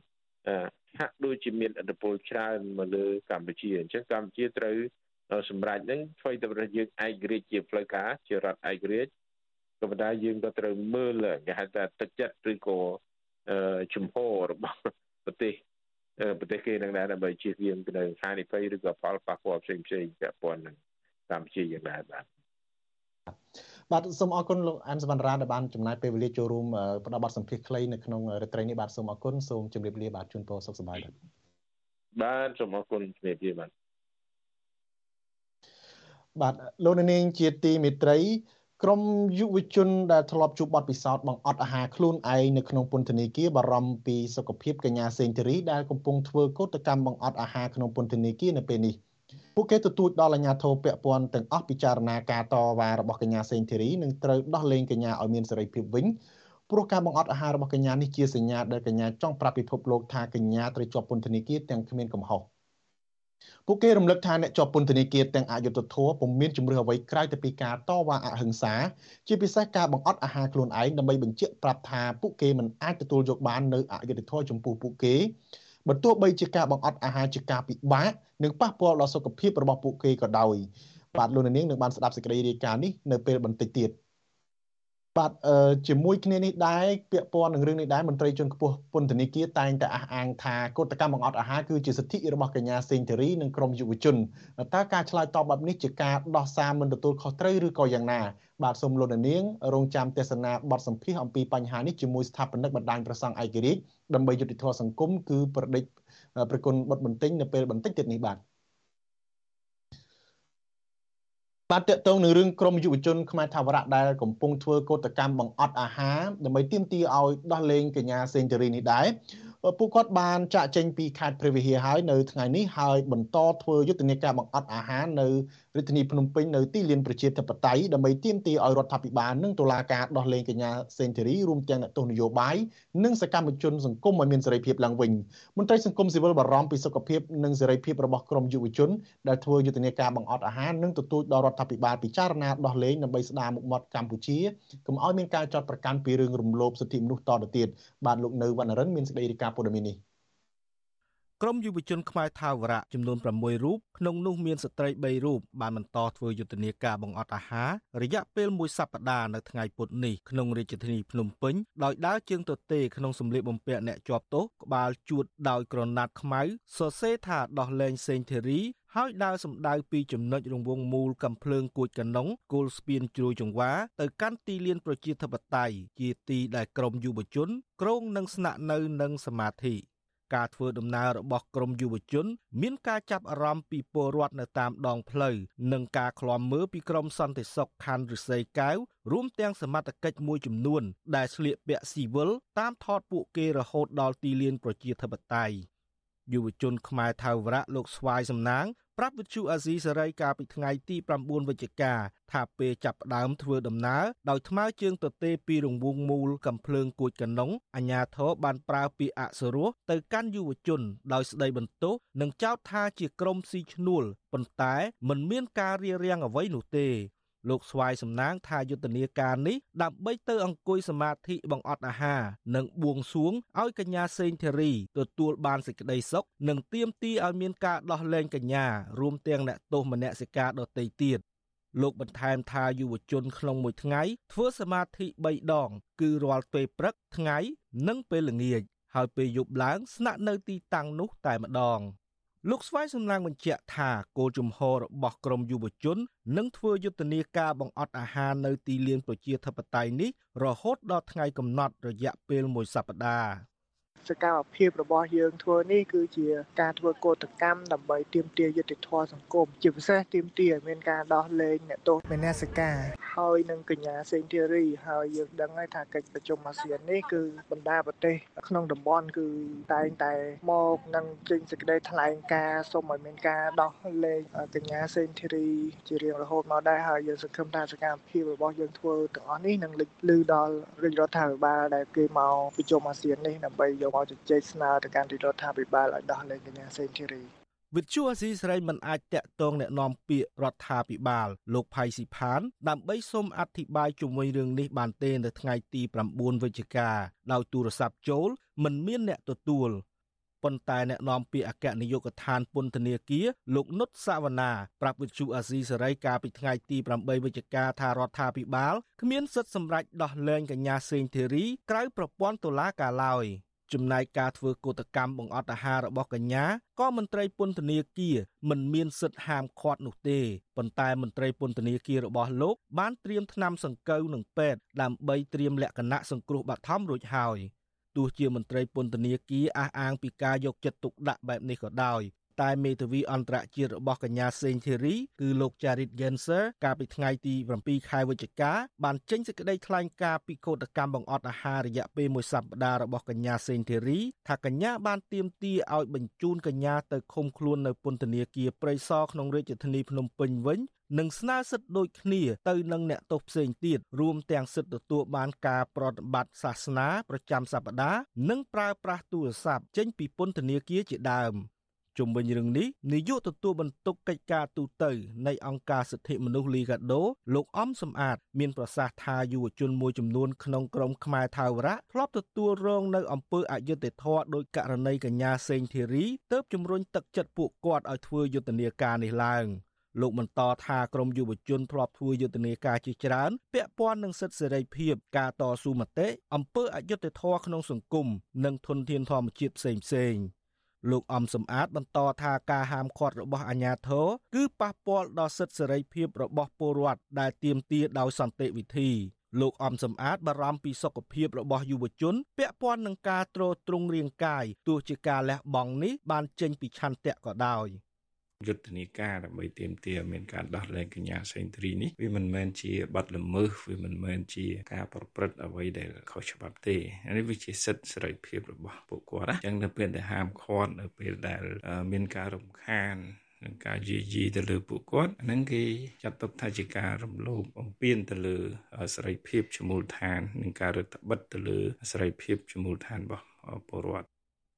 ហាក់ដូចជាមានឥទ្ធិពលច្រើនមកលើកម្ពុជាអញ្ចឹងកម្ពុជាត្រូវសម្រាប់នឹងធ្វើទៅរយើងឯករាជ្យជាផ្លូវការជារដ្ឋឯករាជ្យក៏ប៉ុន្តែយើងក៏ត្រូវមើលគេហៅថាទឹកចិត្តឬក៏ជំហររបស់ប្រទេសប្រទេសគេនឹងដែរដើម្បីជៀសវាងទៅនឹងហានិភ័យឬក៏ផលប៉ះពាល់ផ្សេងផ្សេងពាក់ព័ន្ធនឹងកម្ពុជាយ៉ាងដែរបាទ បាទសូមអរគុណលោកអានសវណ្ណរាដែលបានចំណាយពេលវេលាចូលរួមផ្ដល់បទសម្ភាសន៍ខ្លីនៅក្នុងរាត្រីនេះបាទសូមអរគុណសូមជម្រាបលាបាទជូនពរសុខសប្បាយបាទបាទសូមអរគុណជម្រាបលាបាទបាទលោកនាងជាទីមេត្រីក្រមយុវជនដែលធ្លាប់ជួបបទពិសោធន៍បង្អត់អាហារខ្លួនឯងនៅក្នុងពន្ធនាគារបារម្ភពីសុខភាពកញ្ញាសេងធីរីដែលកំពុងធ្វើកោតកម្មបង្អត់អាហារក្នុងពន្ធនាគារនៅពេលនេះ ពួកគេទទូចដល់អាជ្ញាធរពាក់ព័ន្ធទាំងអស់ពិចារណាការតវ៉ារបស់កញ្ញាសេងធីរីនិងត្រូវដោះលែងកញ្ញាឲ្យមានសេរីភាពវិញព្រោះការបង្អត់អាហាររបស់កញ្ញានេះជាសញ្ញាដែលកញ្ញាចង់ប្រាប់ពិភពលោកថាកញ្ញាត្រូវជាប់ពន្ធនាគារទាំងគ្មានកំហុសពួកគេរំលឹកថាអ្នកជាប់ពន្ធនាគារទាំងអយុធធរពុំមានជំរឿអ្វីក្រៅតែពីការតវ៉ាអហិង្សាជាពិសេសការបង្អត់អាហារខ្លួនឯងដើម្បីបញ្ជាក់ប្រាប់ថាពួកគេមិនអាចទទួលយកបាននៅអយុធធរចំពោះពួកគេ បើទោះបីជាការបង្អត់អាហារជាការពិបាកនិងប៉ះពាល់ដល់សុខភាពរបស់ពួកគេក៏ដោយបាទលោកនាងនឹងបានស្ដាប់សេចក្តីរាយការណ៍នេះនៅពេលបន្តិចទៀត បាទជាមួយគ្នានេះដែរពាក់ព័ន្ធនឹងរឿងនេះដែរមន្ត្រីជាន់ខ្ពស់ពន្ធនាគារតែងតែអះអាងថាកតកម្មបង្អត់អាហារគឺជាសិទ្ធិរបស់កញ្ញាសេងធីរីនិងក្រុមយុវជនតើការឆ្លើយតបបែបនេះជាការដោះសារមិនទទួលខុសត្រូវឬក៏យ៉ាងណាបាទសូមលោកនាងរងចាំទេសនាបទសម្ភាសអំពីបញ្ហានេះជាមួយស្ថាបនិកបណ្ដាញប្រសង់ឯករាជ្យដើម្បីយុតិធធម៌សង្គមគឺប្រដេចប្រគុណបុតបន្ទិញនៅពេលបន្តិចទៀតនេះបាទ បាទតកតងនឹងរឿងក្រមយុវជនខ្មែរថាវរៈដែលកំពុងធ្វើកោតកម្មបង្អត់អាហារដើម្បីទាមទារឲ្យដោះលែងកញ្ញាសេងធារីនេះដែរពួកគាត់បានចាក់ចេញពីខេត្តព្រះវិហារហើយនៅថ្ងៃនេះហើយបន្តធ្វើយុទ្ធនាការបង្អត់អាហារនៅ រាជធានីភ្នំពេញនៅទីលានប្រជាធិបតេយ្យដើម្បីទាមទារឲ្យរដ្ឋាភិបាលនិងតុលាការដោះលែងកញ្ញាសេនធូរីរួមទាំងអ្នកទស្សនយោបាយនិងសកម្មជនសង្គមឲ្យមានសេរីភាពឡើងវិញមន្ត្រីសង្គមស៊ីវិលបារម្ភពីសុខភាពនិងសេរីភាពរបស់ក្រុមយុវជនដែលធ្វើយុទ្ធនាការបង្អត់អាហារនិងទទូចដល់រដ្ឋាភិបាលពិចារណាដោះលែងដើម្បីស្ដារមុខមាត់កម្ពុជាកុំឲ្យមានការចោទប្រកាន់ពីរឿងរំលោភសិទ្ធិមនុស្សតទៅទៀតបាទលោកនៅវណ្ណរិនមានសេចក្តីរាយការណ៍ព័ត៌មាននេះ ក្រុមយុវជនខ្មែរថាវរៈចំនួន6រូបក្នុងនោះមានស្ត្រី3រូបបានបន្តធ្វើយុទ្ធនាការបង្អត់អាហាររយៈពេលមួយសប្តាហ៍នៅថ្ងៃពុធនេះក្នុងរាជធានីភ្នំពេញដោយដើរជើងទទេក្នុងសម្លៀកបំពាក់អ្នកជាប់ទោសក្បាលជួតដោយក្រណាត់ខ្មៅសរសេរថាដោះលែងសេងធីរីហើយដើរសម្ដៅពីចំណុចរង្វង់មូលកំភ្លើងគួចកណ្ដុងគោលស្ពានជ្រោយចង្វាទៅកាន់ទីលានប្រជាធិបតេយ្យជាទីដែលក្រមយុវជនក្រងនឹងស្នាក់នៅនិងសមាធិ ការធ្វើដំណើររបស់ក្រមយុវជន មានការចាប់អារម្មណ៍ពីពលរដ្ឋនៅតាមដងផ្លូវនិងការឃ្លាំមើលពីក្រមសន្តិសុខខណ្ឌរិស័យកែវរួមទាំងសមត្ថកិច្ចមួយចំនួន ដែលស្លៀកពាក់ស៊ីវិលតាមថតពួកគេរហូតដល់ទីលានប្រជាធិបតេយ្យយុវជនខ្មែរថៅវរៈលោកស្វាយសំណាង ប្រាប់វិទ្យុអាស៊ីសេរីកាលពីថ្ងៃទី9វិច្ឆិកាថាពេលចាប់ផ្ដើមធ្វើដំណើរដោយថ្មើរជើងទទេពីរង្វង់មូលកំភ្លើងគួចកណ្ដុងអាញាធរបានប្រើពាក្យអសុរោះទៅកាន់យុវជនដោយស្ដីបន្ទោសនិងចោទថាជាក្រុមស៊ីឈ្នួលប៉ុន្តែមិនមានការរារាំងអ្វីនោះទេ លោកស្វាយសំណាងថាយុទ្ធនាការនេះដើម្បីទៅអង្គុយសមាធិបង្អត់អាហារនិងបួងសួងឲ្យកញ្ញាសេងធារីទទួលបានសេចក្តីសុខនិងទាមទារឲ្យមានការដោះលែងកញ្ញារួមទាំងអ្នកទោសមនសិការដទៃទៀតលោកបន្ថែមថាយុវជនក្នុងមួយថ្ងៃធ្វើសមាធិ3ដង គឺរាល់ពេលព្រឹកថ្ងៃ និងពេលល្ងាចហើយពេលយប់ឡើងស្នាក់នៅទីតាំងនោះតែម្ដង។ លោកស្វាយសំឡាងបញ្ជាក់ថាគោលជំហររបស់ក្រមយុវជននឹងធ្វើយុទ្ធនាការបង្អត់អាហារនៅទីលានប្រជាធិបតេយ្យនេះរហូតដល់ថ្ងៃកំណត់រយៈពេលមួយសប្តាហ៍ សកម្មភាពរបស់យើងធ្វើនេះគឺជាការធ្វើកោតកម្មដើម្បីទាមទារយុត្តិធម៌សង្គមជាពិសេសទាមទារឲ្យមានការដោះលែងអ្នកទោសមេនសិកាហើយនឹងកញ្ញាសេងធីរីហើយយើងដឹងហើយថាកិច្ចប្រជុំអាស៊ាននេះគឺបណ្ដាប្រទេសក្នុងតំបន់គឺតែងតែមកនឹងចេញសេចក្តីថ្លែងការណ៍សូមឲ្យមានការដោះលែងកញ្ញាសេងធីរីជារៀងរហូតមកដែរហើយយើងសង្ឃឹមថាសកម្មភាពរបស់យើងធ្វើទាំងអស់នេះនឹងលេចលឺដល់រាជរដ្ឋាភិបាលដែលគេមកប្រជុំអាស៊ាននេះដើម្បីយកមកជជែកស្នើទៅកាន់រដ្ឋាភិបាលឲ្យដោះលែងកញ្ញាសេងធីរីវិទ្យុអស៊ីសេរីមិនអាចតាក់ទងแนะនាំពាក្យរដ្ឋាភិបាលលោកផៃស៊ីផានដើម្បីសូមអធិប្បាយជុំវិញរឿងនេះបានទេនៅថ្ងៃទី9វិច្ឆិកាដោយទូរស័ព្ទចូលមិនមានអ្នកទទួលប៉ុន្តែអ្នកនាំពាក្យអគ្គនាយកដ្ឋានពន្ធនាគារលោកនុតសាវណ្ណាប្រាប់វិទ្យុអាស៊ីសេរីកាលពីថ្ងៃទី8វិច្ឆិកាថារដ្ឋាភិបាលគ្មានសិទ្ធិសម្រេចដោះលែងកញ្ញាសេងធីរីក្រៅប្រព័ន្ធតុលាការឡើយ។ ចំណែកការធ្វើកោតកម្មបង្អត់អាហាររបស់កញ្ញាក៏មន្ត្រីពន្ធនាគារមិនមានសិទ្ធិហាមឃាត់នោះទេប៉ុន្តែមន្ត្រីពន្ធនាគាររបស់លោកបានត្រៀមថ្នាំសង្កូវនិងពេទ្យដើម្បីត្រៀមលក្ខណៈសង្គ្រោះបឋមរួចហើយទោះជាមន្ត្រីពន្ធនាគារអះអាងពីការយកចិត្តទុកដាក់បែបនេះក៏ដោយ តែមេធាវីអន្តរជាតិរបស់កញ្ញាសេងធីរីគឺលោក Charit Genser កាលពីថ្ងៃទី7ខែវិច្ឆិកាបានចេញសេចក្តីថ្លែងការណ៍ពីកោតកម្មបង្អត់អាហាររយៈពេលមួយសប្តាហ៍របស់កញ្ញាសេងធីរីថាកញ្ញាបានទាមទារឲ្យបញ្ជូនកញ្ញាទៅឃុំខ្លួននៅពន្ធនាគារព្រៃសរក្នុងរាជធានីភ្នំពេញវិញនិងស្នើសិទ្ធិដូចគ្នាទៅនឹងអ្នកទោសផ្សេងទៀតរួមទាំងសិទ្ធិទទួលបានការប្រតិបត្តិសាសនាប្រចាំសប្តាហ៍និងប្រើប្រាស់ទូរស័ព្ទចេញពីពន្ធនាគារជាដើម ជុំវិញរឿងនេះនាយកទទួលបន្ទុកកិច្ចការទូតនៃអង្គការសិទ្ធិមនុស្សលីកាដូលោកអំសំអាត មានប្រសាសន៍ថាយុវជនមួយចំនួនក្នុងក្រុមខ្មែរថាវរៈធ្លាប់ទទួលរងនៅអំពើអយុត្តិធម៌ដោយករណីកញ្ញាសេងធីរីទើបជំរុញទឹកចិត្តពួកគាត់ឲ្យធ្វើយុទ្ធនាការនេះឡើងលោកបន្តថាក្រមយុវជនធ្លាប់ធ្វើយុទ្ធនាការជាច្រើន ពាក់ព័ន្ធនឹងសិទ្ធិសេរីភាពការតស៊ូមតិអំពើអយុត្តិធម៌ក្នុងសង្គមនិងធនធានធម្មជាតិផ្សេងៗ លោកអំសំអាតបន្តថាការហាមឃាត់របស់អាជ្ញាធរគឺប៉ះពាល់ដល់សិទ្ធិសេរីភាពរបស់ពលរដ្ឋដែលទាមទារដោយសន្តិវិធីលោកអំសំអាតបារម្ភពីសុខភាពរបស់យុវជន ពាក់ព័ន្ធនឹងការទ្រទ្រង់រាងកាយទោះជាការលះបង់នេះបានចេញពីឆន្ទៈក៏ដោយ យុទ្ធនាការដើម្បីទាមទារមានការដោះលែងកញ្ញាសេងទ្រីនេះវាមិនមែនជាបទល្មើសវាមិនមែនជាការប្រព្រឹត្តអ្វីដែលខុសច្បាប់ទេនេះវាជាសិទ្ធិសេរីភាពរបស់ពួកគាត់ណាអញ្ចឹងនៅពេលដែលហាមឃាត់នៅពេលដែលមានការរំខាននឹងការយាយីទៅលើពួកគាត់ហ្នឹងគេចាត់ទុកថាជាការរំលោភបំពានទៅលើសេរីភាពជាមូលដ្ឋាននិងការរដ្ឋបិទទៅលើសេរីភាពជាមូលដ្ឋានរបស់ពលរដ្ឋ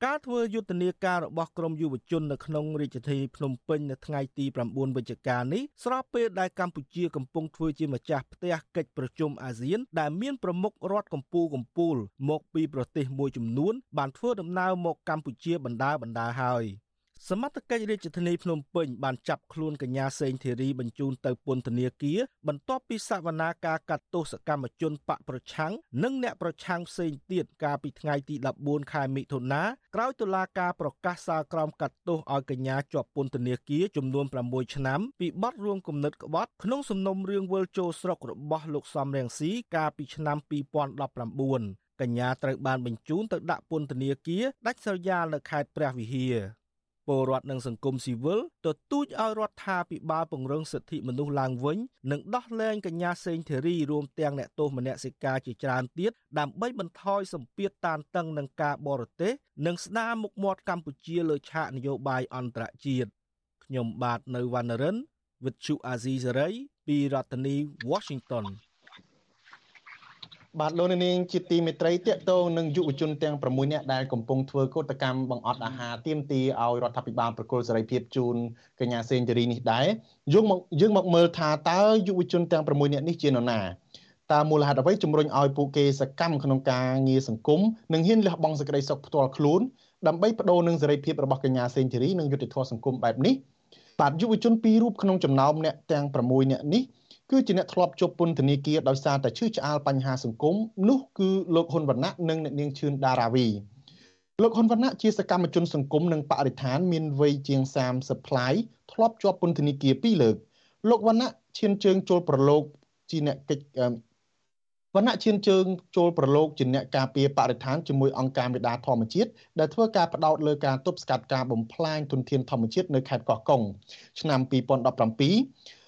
ការធ្វើយុទ្ធនាការរបស់ក្រមយុវជននៅក្នុងរាជធានីភ្នំពេញនៅថ្ងៃទី9វិច្ឆិកានេះស្របពេលដែលកម្ពុជាកំពុងធ្វើជាម្ចាស់ផ្ទះកិច្ចប្រជុំអាស៊ាន ដែលមានប្រមុខរដ្ឋកម្ពុជាកម្ពុជាមកពីប្រទេសមួយចំនួន បានធ្វើដំណើរមកកម្ពុជាបណ្ដាបណ្ដាហើយ។ សមត្ថកិច្ចរាជធានីភ្នំពេញបានចាប់ខ្លួនកញ្ញាសេងធីរីបញ្ជូនទៅពន្ធនាគារបន្ទាប់ពីសវនាការកាត់ទោសកម្មជនបកប្រឆាំងនិងអ្នកប្រឆាំងផ្សេងទៀតកាលពីថ្ងៃទី14ខែមិថុនាក្រោយតុលាការប្រកាសសាលក្រមកាត់ទោសឲ្យកញ្ញាជាប់ពន្ធនាគារចំនួន6ឆ្នាំពីបទរួមគំនិតក្បត់ក្នុងសំណុំរឿងវិលចូលស្រុករបស់លោកសំរងស៊ីកាលពីឆ្នាំ2019កញ្ញាត្រូវបានបញ្ជូនទៅដាក់ពន្ធនាគារដាច់ស្រយាលនៅខេត្តព្រះវិហារ ពលរដ្ឋនិងសង្គមស៊ីវិលទទូចឲ្យរដ្ឋាភិបាលពង្រឹងសិទ្ធិមនុស្សឡើងវិញនិងដោះលែងកញ្ញាសេងធីរីរួមទាំងអ្នកទោសមនសិការជាច្រើនទៀតដើម្បីបន្ថយសម្ពាធតានតឹងនឹងការបរទេសនិងស្ដារមុខមាត់កម្ពុជាលើឆាកនយោបាយអន្តរជាតិខ្ញុំបាទនៅវណ្ណរិន with Chu Azizi Saray ពីរដ្ឋធានី Washington បាទលោកនាងជាទីមេត្រីតកតងនឹងយុវជនទាំង6នាក់ដែលកំពុងធ្វើកោតកម្មបង្អត់អាហារទាមទារឲ្យរដ្ឋាភិបាលប្រគល់សេរីភាពជូនកញ្ញាសេងធារីនេះដែរយើងមកយើងមកមើលថាតើយុវជនទាំង6នាក់នេះជានរណាតើមូលហេតុអ្វីជំរុញឲ្យពួកគេសកម្មក្នុងការងារសង្គមនិងហ៊ានលះបង់សេចក្តីសុខផ្ទាល់ខ្លួនដើម្បីបដូរនឹងសេរីភាពរបស់កញ្ញាសេងធារីនិងយុត្តិធម៌សង្គមបែបនេះបាទយុវជនពីររូបក្នុងចំណោមអ្នកទាំង6នាក់នេះ គឺជាអ្នកធ្លាប់ជាប់ពន្ធនាគារដោយសារតែឈឺឆ្អាលបញ្ហាសង្គមនោះគឺលោកហ៊ុនវណ្ណៈនិងអ្នកនាងឈឿនដារាវីលោកហ៊ុនវណ្ណៈជាសកម្មជនសង្គមនិងបរិស្ថានមានវ័យជាង30ប្លាយធ្លាប់ជាប់ពន្ធនាគារ2លើកលោកវណ្ណៈឈានជើងចូលប្រឡូកជាអ្នកកិច្ចវណ្ណៈឈានជើងចូលប្រឡូកជាអ្នកការពារបរិស្ថានជាមួយអង្គការមេដាធម្មជាតិដែលធ្វើការផ្ដោតលើការទប់ស្កាត់ការបំផ្លាញធនធានធម្មជាតិនៅខេត្តកោះកុងឆ្នាំ2017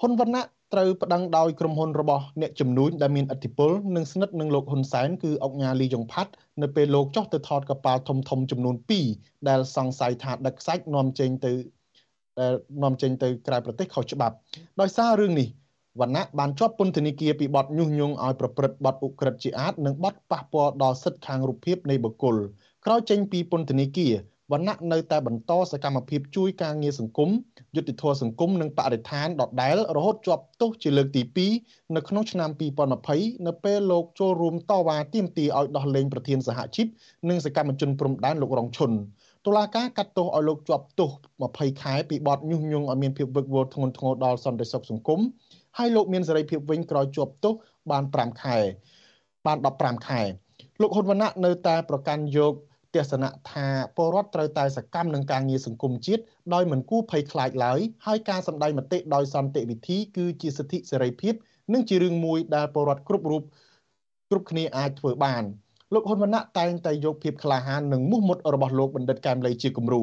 ហ៊ុនវណ្ណៈត្រូវប្តឹងដោយក្រុមហ៊ុនរបស់អ្នកជំនួញដែលមានឥទ្ធិពលនិងស្និទ្ធនឹងលោកហ៊ុនសែនគឺអង្គញាលីយ៉ុងផាត់នៅពេលលោកចុះទៅថតកប៉ាល់ធំធំចំនួន2ដែលសង្ស័យថាដឹកខ្សាច់នាំចេញទៅដែលនាំចេញទៅក្រៅប្រទេសខុសច្បាប់ដោយសាររឿងនេះវណ្ណៈបានជាប់ពន្ធនាគារពីបទញុះញង់ឲ្យប្រព្រឹត្តបទឧក្រិដ្ឋជាអាតនិងបទប៉ះពាល់ដល់សិទ្ធិខាងរូបភាពនៃបុគ្គលក្រោយចេញពីពន្ធនាគារ វណ្ណៈនៅតែបន្តសកម្មភាពជួយការងារសង្គមយុតិធធសង្គមនិងបរិស្ថានដដែលរហូតជាប់ទោសជាលើកទី2នៅក្នុងឆ្នាំ2020នៅពេលលោកចូលរួមតវ៉ាទាមទារឲ្យដោះលែងប្រធានសហជីពនិងសកម្មជនព្រំដែនលោករងឈុនតុលាការកាត់ទោសឲ្យលោកជាប់ទោស20ខែពីបទញុះញង់ឲ្យមានភាពវឹកវរធ្ងន់ធ្ងរដល់សន្តិសុខសង្គមហើយលោកមានសេរីភាពវិញក្រោយជាប់ទោសបាន5ខែបាន15ខែលោកហ៊ុនវណ្ណៈនៅតែប្រកាន់យក ទស្សនៈថាពលរដ្ឋត្រូវតែសកម្មនឹងការងារសង្គមជាតិដោយមិនគួរភ័យខ្លាចឡើយហើយការសម្ដែងមតិដោយសន្តិវិធីគឺជាសិទ្ធិសេរីភាពនិងជារឿងមួយដែលពលរដ្ឋគ្រប់រូបគ្រប់គ្នាអាចធ្វើបានលោកហ៊ុនវណ្ណៈតែងតែយកភាពក្លាហាននិងមុះមុតរបស់លោកបណ្ឌិតកែមលីជាគំរូ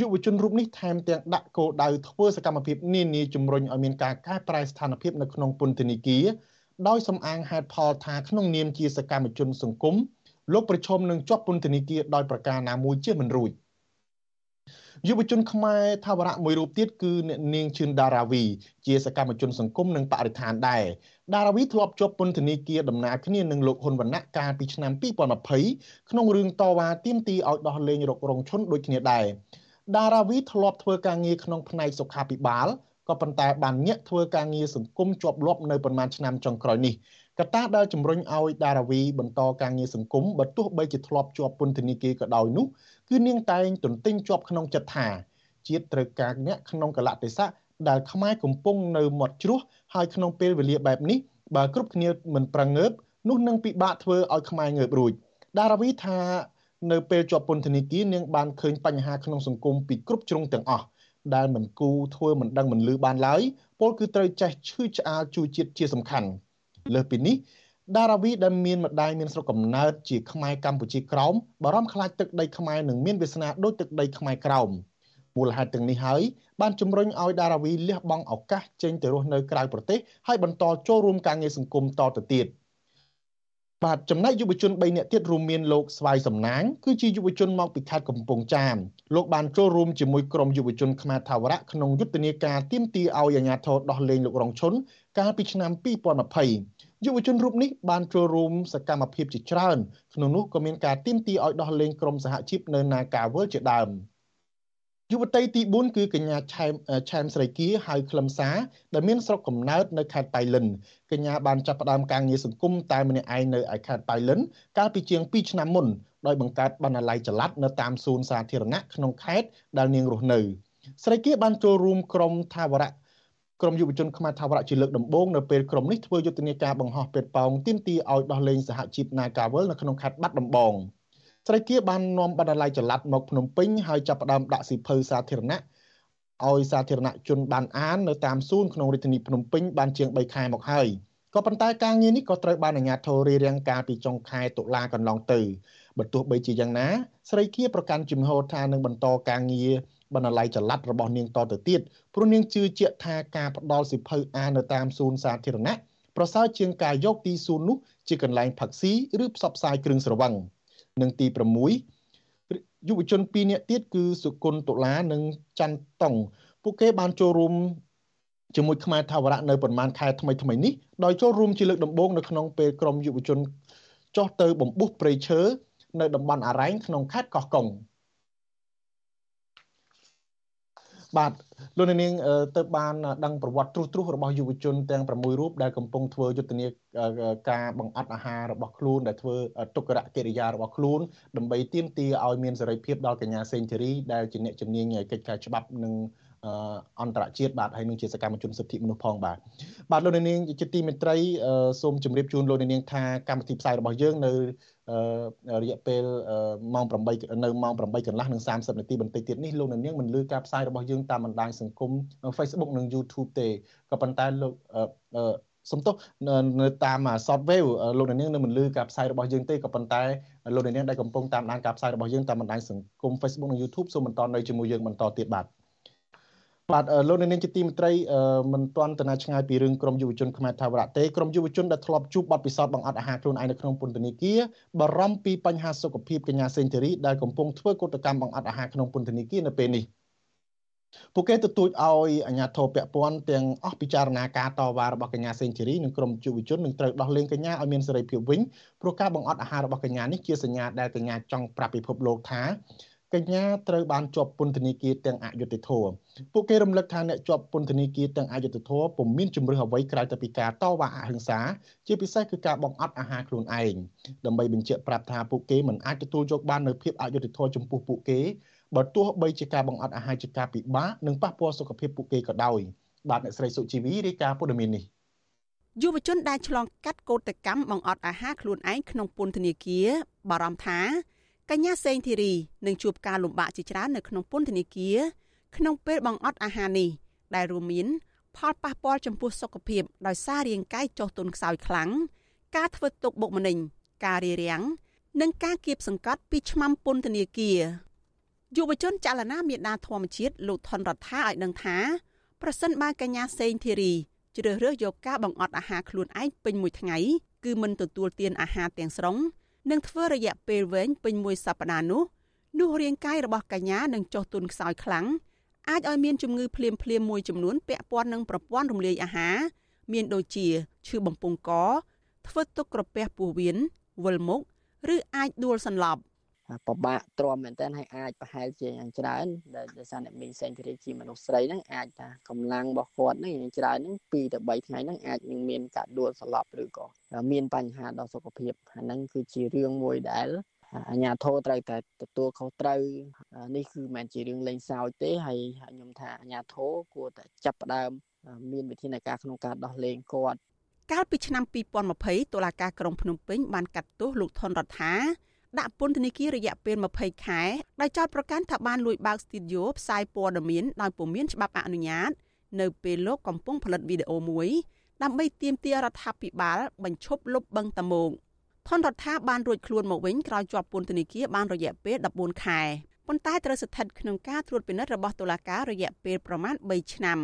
យុវជនរូបនេះថែមទាំងដាក់គោលដៅធ្វើសកម្មភាពនានាជំរុញឲ្យមានការកែប្រែស្ថានភាពនៅក្នុងពន្ធនាគារដោយសំអាងហេតុផលថាក្នុងនាមជាសកម្មជនសង្គម លោកប្រឈមនឹងជាប់ពន្ធនាគារដោយប្រការណាមួយជាមិនរួចយុវជនខ្មែរថាវរៈមួយរូបទៀតគឺអ្នកនាងឈឿនដារាវី ជាសកម្មជនសង្គមនិងបរិស្ថានដែរដារាវីធ្លាប់ជាប់ពន្ធនាគារដំណើរគ្នានឹងលោកហ៊ុនវណ្ណៈកាលពីឆ្នាំ2020ក្នុងរឿងតវ៉ាទាមទារឲ្យដោះលែងរករងឈុនដូចគ្នាដែរដារាវីធ្លាប់ធ្វើការងារក្នុងផ្នែកសុខាភិបាលក៏ប៉ុន្តែបានញាក់ធ្វើការងារសង្គមជាប់លាប់នៅប្រមាណឆ្នាំចុងក្រោយនេះ កត្តាដែលជំរុញឲ្យដារាវីបន្តការងារសង្គមបើទោះបីជាធ្លាប់ជាប់ពន្ធនាគារក៏ដោយនោះគឺនាងតែងទន្ទិញជាប់ក្នុងចិត្តថាជាតិត្រូវការអ្នកក្នុងកលៈទេសៈដែលខ្មែរកំពុងនៅមាត់ជ្រោះហើយក្នុងពេលវេលាបែបនេះបើគ្រប់គ្នាមិនប្រងើបនោះនឹងពិបាកធ្វើឲ្យខ្មែរងើបរួចដារាវីថានៅពេលជាប់ពន្ធនាគារនាងបានឃើញបញ្ហាក្នុងសង្គមពីគ្រប់ជ្រុងទាំងអស់ដែលមិនគូធ្វើមិនដឹងមិនលឺបានឡើយពលគឺត្រូវចេះឈឺឆ្អាលជួយជាតិជាសំខាន់។ លើសពីនេះដារាវីដែលមានម្ដាយមានស្រុកកំណើតជាខ្មែរកម្ពុជាក្រោមបារម្ភខ្លាចទឹកដីខ្មែរនឹងមានវាសនាដូចទឹកដីខ្មែរក្រោមមូលហេតុទាំងនេះហើយបានជំរុញឲ្យដារាវីលះបង់ឱកាសចេញទៅរស់នៅក្រៅប្រទេសហើយបន្តចូលរួមការងារសង្គមតទៅទៀតបាទចំណែកយុវជន3នាក់ទៀតរួមមានលោកស្វាយសំណាងគឺជាយុវជនមកពីខេត្តកំពង់ចាមលោកបានចូលរួមជាមួយក្រុមយុវជនខ្មែរថាវរៈក្នុងយុទ្ធនាការទាមទារឲ្យអាជ្ញាធរដោះលែងលោករងឈុន កាលពីឆ្នាំ2020យុវជនរូបនេះបានចូលរួមសកម្មភាពជាច្រើនក្នុងនោះក៏មានការទាមទារឲ្យដោះលែងក្រុមសហជីពនៅនាការវលជាដើម។យុវតីទី4គឺកញ្ញាឆែមឆែមស្រីគៀហៅខ្លឹមសារដែលមានស្រុកកំណើតនៅខេត្តបៃលិនកញ្ញាបានចាប់ផ្ដើមការងារសង្គមតែម្នាក់ឯងនៅឯខេត្តបៃលិនកាលពីជាង2ឆ្នាំមុនដោយបង្កើតបណ្ណាល័យចល័តនៅតាមសួនសាធារណៈក្នុងខេត្តដែលនាងរស់នៅស្រីគៀបានចូលរួមក្រុមថាវរៈ ក្រុមយុវជនខ្មែរថាវរៈជាលើកដំបូងនៅពេលក្រុមនេះធ្វើយុទ្ធនាការបង្ហោះពេតប៉ោងទាមទារឲ្យដោះលែងសហជីព Nagawal នៅក្នុងខេត្តបាត់ដំបង។ស្រីគៀបាននាំបណ្ណាល័យចល័តមកភ្នំពេញហើយចាប់ផ្ដើមដាក់សិភៅសាធារណៈឲ្យសាធារណជនបានអាននៅតាមសួនក្នុងរាជធានីភ្នំពេញបានជាង3ខែមកហើយក៏ប៉ុន្តែការងារនេះក៏ត្រូវបានអាជ្ញាធររារាំងកាលពីចុងខែតុលាកន្លងទៅបើទោះបីជាយ៉ាងណាស្រីគៀប្រកាន់ជំហរថានឹងបន្តការងារ បណ្ណាល័យចល័តរបស់នាងតទៅទៀតព្រោះនាងជឿជាក់ថាការផ្ដល់សិភៅអាននៅតាមសួនសាធារណៈប្រសើរជាងការយកទីសួននោះជាកន្លែងផឹកស៊ីឬផ្សព្វផ្សាយគ្រឿងស្រវឹង។និងទី6យុវជន2នាក់ទៀតគឺសុគន្ធតុលានិងច័ន្ទតុងពួកគេបានចូលរួមជាមួយខ្មែរថាវរៈនៅប្រមាណខែថ្មីថ្មីនេះដោយចូលរួមជាលើកដំបូងនៅក្នុងពេលក្រុមយុវជនចុះទៅបំពុះព្រៃឈើនៅតំបន់អរ៉ែងក្នុងខេត្តកោះកុង បាទលោកនាងទៅបានដឹងប្រវត្តិទ្រុសទ្រុសរបស់យុវជនទាំង6រូបដែលកំពុងធ្វើយុទ្ធនាការបង្អត់អាហាររបស់ខ្លួនដែលធ្វើទុក្ករកិរិយារបស់ខ្លួនដើម្បីទាមទារឲ្យមានសេរីភាពដល់កញ្ញាសេងធីរីដែលជាអ្នកជំនាញកិច្ចការច្បាប់និងអន្តរជាតិបាទហើយនឹងជាសកម្មជនសិទ្ធិមនុស្សផងបាទបាទលោកនាងជាទីមេត្រីសូមជម្រាបជូនលោកនាងថាកម្មវិធីផ្សាយរបស់យើងនៅ រយៈពេលម៉ោង8នៅម៉ោង8កន្លះនិង30នាទីបន្តិចទៀតនេះលោកនាងមិនលឺការផ្សាយរបស់យើងតាមបណ្ដាញសង្គម Facebook និង YouTube ទេក៏ប៉ុន្តែលោកសំទោសនៅតាម software លោកនាងនៅមិនលឺការផ្សាយរបស់យើងទេក៏ប៉ុន្តែលោកនាងដែលកំពុងតាមដានការផ្សាយរបស់យើងតាមបណ្ដាញសង្គម Facebook និង YouTube សូមបន្តនៅជាមួយយើងបន្តទៀតបាទ បាទលោកនាងជាទីមេត្រីមិនទាន់ទៅណាឆ្ងាយពីរឿងក្រមយុវជនខ្មែរថាវរៈទេក្រមយុវជនដែលធ្លាប់ជួបបទពិសោធន៍បង្អត់អាហារខ្លួនឯងនៅក្នុងពន្ធនាគារបារម្ភពីបញ្ហាសុខភាពកញ្ញាសេងធីរីដែលកំពុងធ្វើកុតកម្មបង្អត់អាហារក្នុងពន្ធនាគារនៅពេលនេះពួកគេទទូចឲ្យអាជ្ញាធរពាក់ព័ន្ធទាំងអស់ពិចារណាការតវ៉ារបស់កញ្ញាសេងធីរីនិងក្រុមយុវជននឹងត្រូវដោះលែងកញ្ញាឲ្យមានសេរីភាពវិញព្រោះការបង្អត់អាហាររបស់កញ្ញានេះជាសញ្ញាដែលកញ្ញាចង់ប្រាប់ពិភពលោកថា កញ្ញាត្រូវបានជាប់ពន្ធនាគារទាំងអយុត្តិធម៌ពួកគេរំលឹកថាអ្នកជាប់ពន្ធនាគារទាំងអយុត្តិធម៌ពុំមានជំរឿសអ្វីក្រៅតែពីការតវ៉ាអហិង្សាជាពិសេសគឺការបង្អត់អាហារខ្លួនឯងដើម្បីបញ្ជាក់ប្រាប់ថាពួកគេមិនអាចទទួលយកបាននូវភាពអយុត្តិធម៌ចំពោះពួកគេបើទោះបីជាការបង្អត់អាហារជាការពិបាកនិងប៉ះពាល់សុខភាពពួកគេក៏ដោយបាទអ្នកស្រីសុជីវីរាយការណ៍ព័ត៌មាននេះយុវជនដែលឆ្លងកាត់កោតកម្មបង្អត់អាហារខ្លួនឯងក្នុងពន្ធនាគារបារម្ភថា កញ្ញាសេងធីរីនឹងជួបការលំបាកជាច្រើននៅក្នុងពន្ធនាគារក្នុងពេលបង្អត់អាហារនេះដែលរួមមាន ផលប៉ះពាល់ចំពោះសុខភាពដោយសាររាងកាយចុះទន់ខ្សោយខ្លាំងការធ្វើទុកបុកម្នេញការរារាំងនិងការគៀបសង្កត់ពីឆ្មាំពន្ធនាគារយុវជនចលនាមេដាធម្មជាតិលោកថនរដ្ឋាឲ្យដឹងថាប្រសិនបើកញ្ញាសេងធីរីជ្រើសរើសយកការបង្អត់អាហារខ្លួនឯងពេញមួយថ្ងៃគឺមិនទទួលទានអាហារទាំងស្រុង និងធ្វើរយៈពេលវែងពេញមួយសប្តាហ៍នោះនោះរាងកាយរបស់កញ្ញានឹងចុះទុនខ្សោយខ្លាំងអាចឲ្យមានជំងឺភ្លាមភ្លាមមួយចំនួនពាក់ព័ន្ធនឹងប្រព័ន្ធរំលាយអាហារមានដូចជាឈឺបំពង់ក ធ្វើទុកក្រពះពោះវៀនវិលមុខឬអាចដួលសន្លប់ ពិបាកទ្រាំមែនតើហើយអាចប្រហែលជាយ៉ាងច្រើនដែលដោយសារអ្នកមីងសេនធរីជាមនុស្សស្រីហ្នឹងអាចថាកម្លាំងរបស់គាត់ហ្នឹងយ៉ាងច្រើនហ្នឹង2ទៅ3ថ្ងៃហ្នឹងអាចនឹងមានការដួលសន្លប់ឬក៏មានបញ្ហាដល់សុខភាពអាហ្នឹងគឺជារឿងមួយដែលអាញាធរត្រូវតែទទួលខុសត្រូវនេះគឺមិនមែនជារឿងលេងសើចទេហើយខ្ញុំថាអាញាធរគួរតែចាប់ផ្ដើមមានវិធានការក្នុងការដោះលែងគាត់កាលពីឆ្នាំ2020តុលាការក្រុងភ្នំពេញបានកាត់ទោសលោកថនរដ្ឋា ដាក់ពន្ធនាគាររយៈពេល20ខែដោយចោទប្រកាន់ថាបានលួចបើកស្ទីឌីយោផ្សាយព័ត៌មានដោយពុំមានច្បាប់អនុញ្ញាត នៅពេលលោកកំពុងផលិតវីដេអូមួយដើម្បីទាមទាររដ្ឋាភិបាលបញ្ឈប់លុបបឹងតាម៉ោងថនរដ្ឋាបានរួចខ្លួនមកវិញក្រោយជាប់ពន្ធនាគារបានរយៈពេល14ខែប៉ុន្តែត្រូវស្ថិតក្នុងការត្រួតពិនិត្យរបស់តុលាការរយៈពេលប្រមាណ3ឆ្នាំ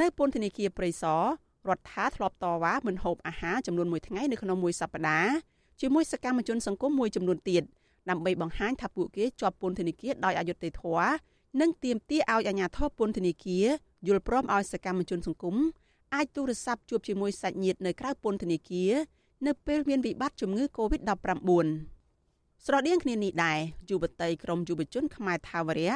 នៅពន្ធនាគារព្រៃសររដ្ឋាធ្លាប់តវ៉ាមិនហូបអាហារចំនួន1ថ្ងៃនៅក្នុងមួយសប្តាហ៍ ជាមួយសកម្មជនសង្គមមួយចំនួនទៀតដើម្បីបង្ហាញថាពួកគេជាប់ពន្ធនាគារដោយអយុត្តិធម៌និងទាមទារឲ្យអាជ្ញាធរពន្ធនាគារយល់ព្រមឲ្យសកម្មជនសង្គមអាចទូរស័ព្ទជួបជាមួយសាច់ញាតិនៅក្រៅពន្ធនាគារនៅពេលមានវិបត្តិជំងឺ Covid-19 ស្រដៀងគ្នានេះដែរយុវតីក្រមយុវជនខ្មែរថាវរៈ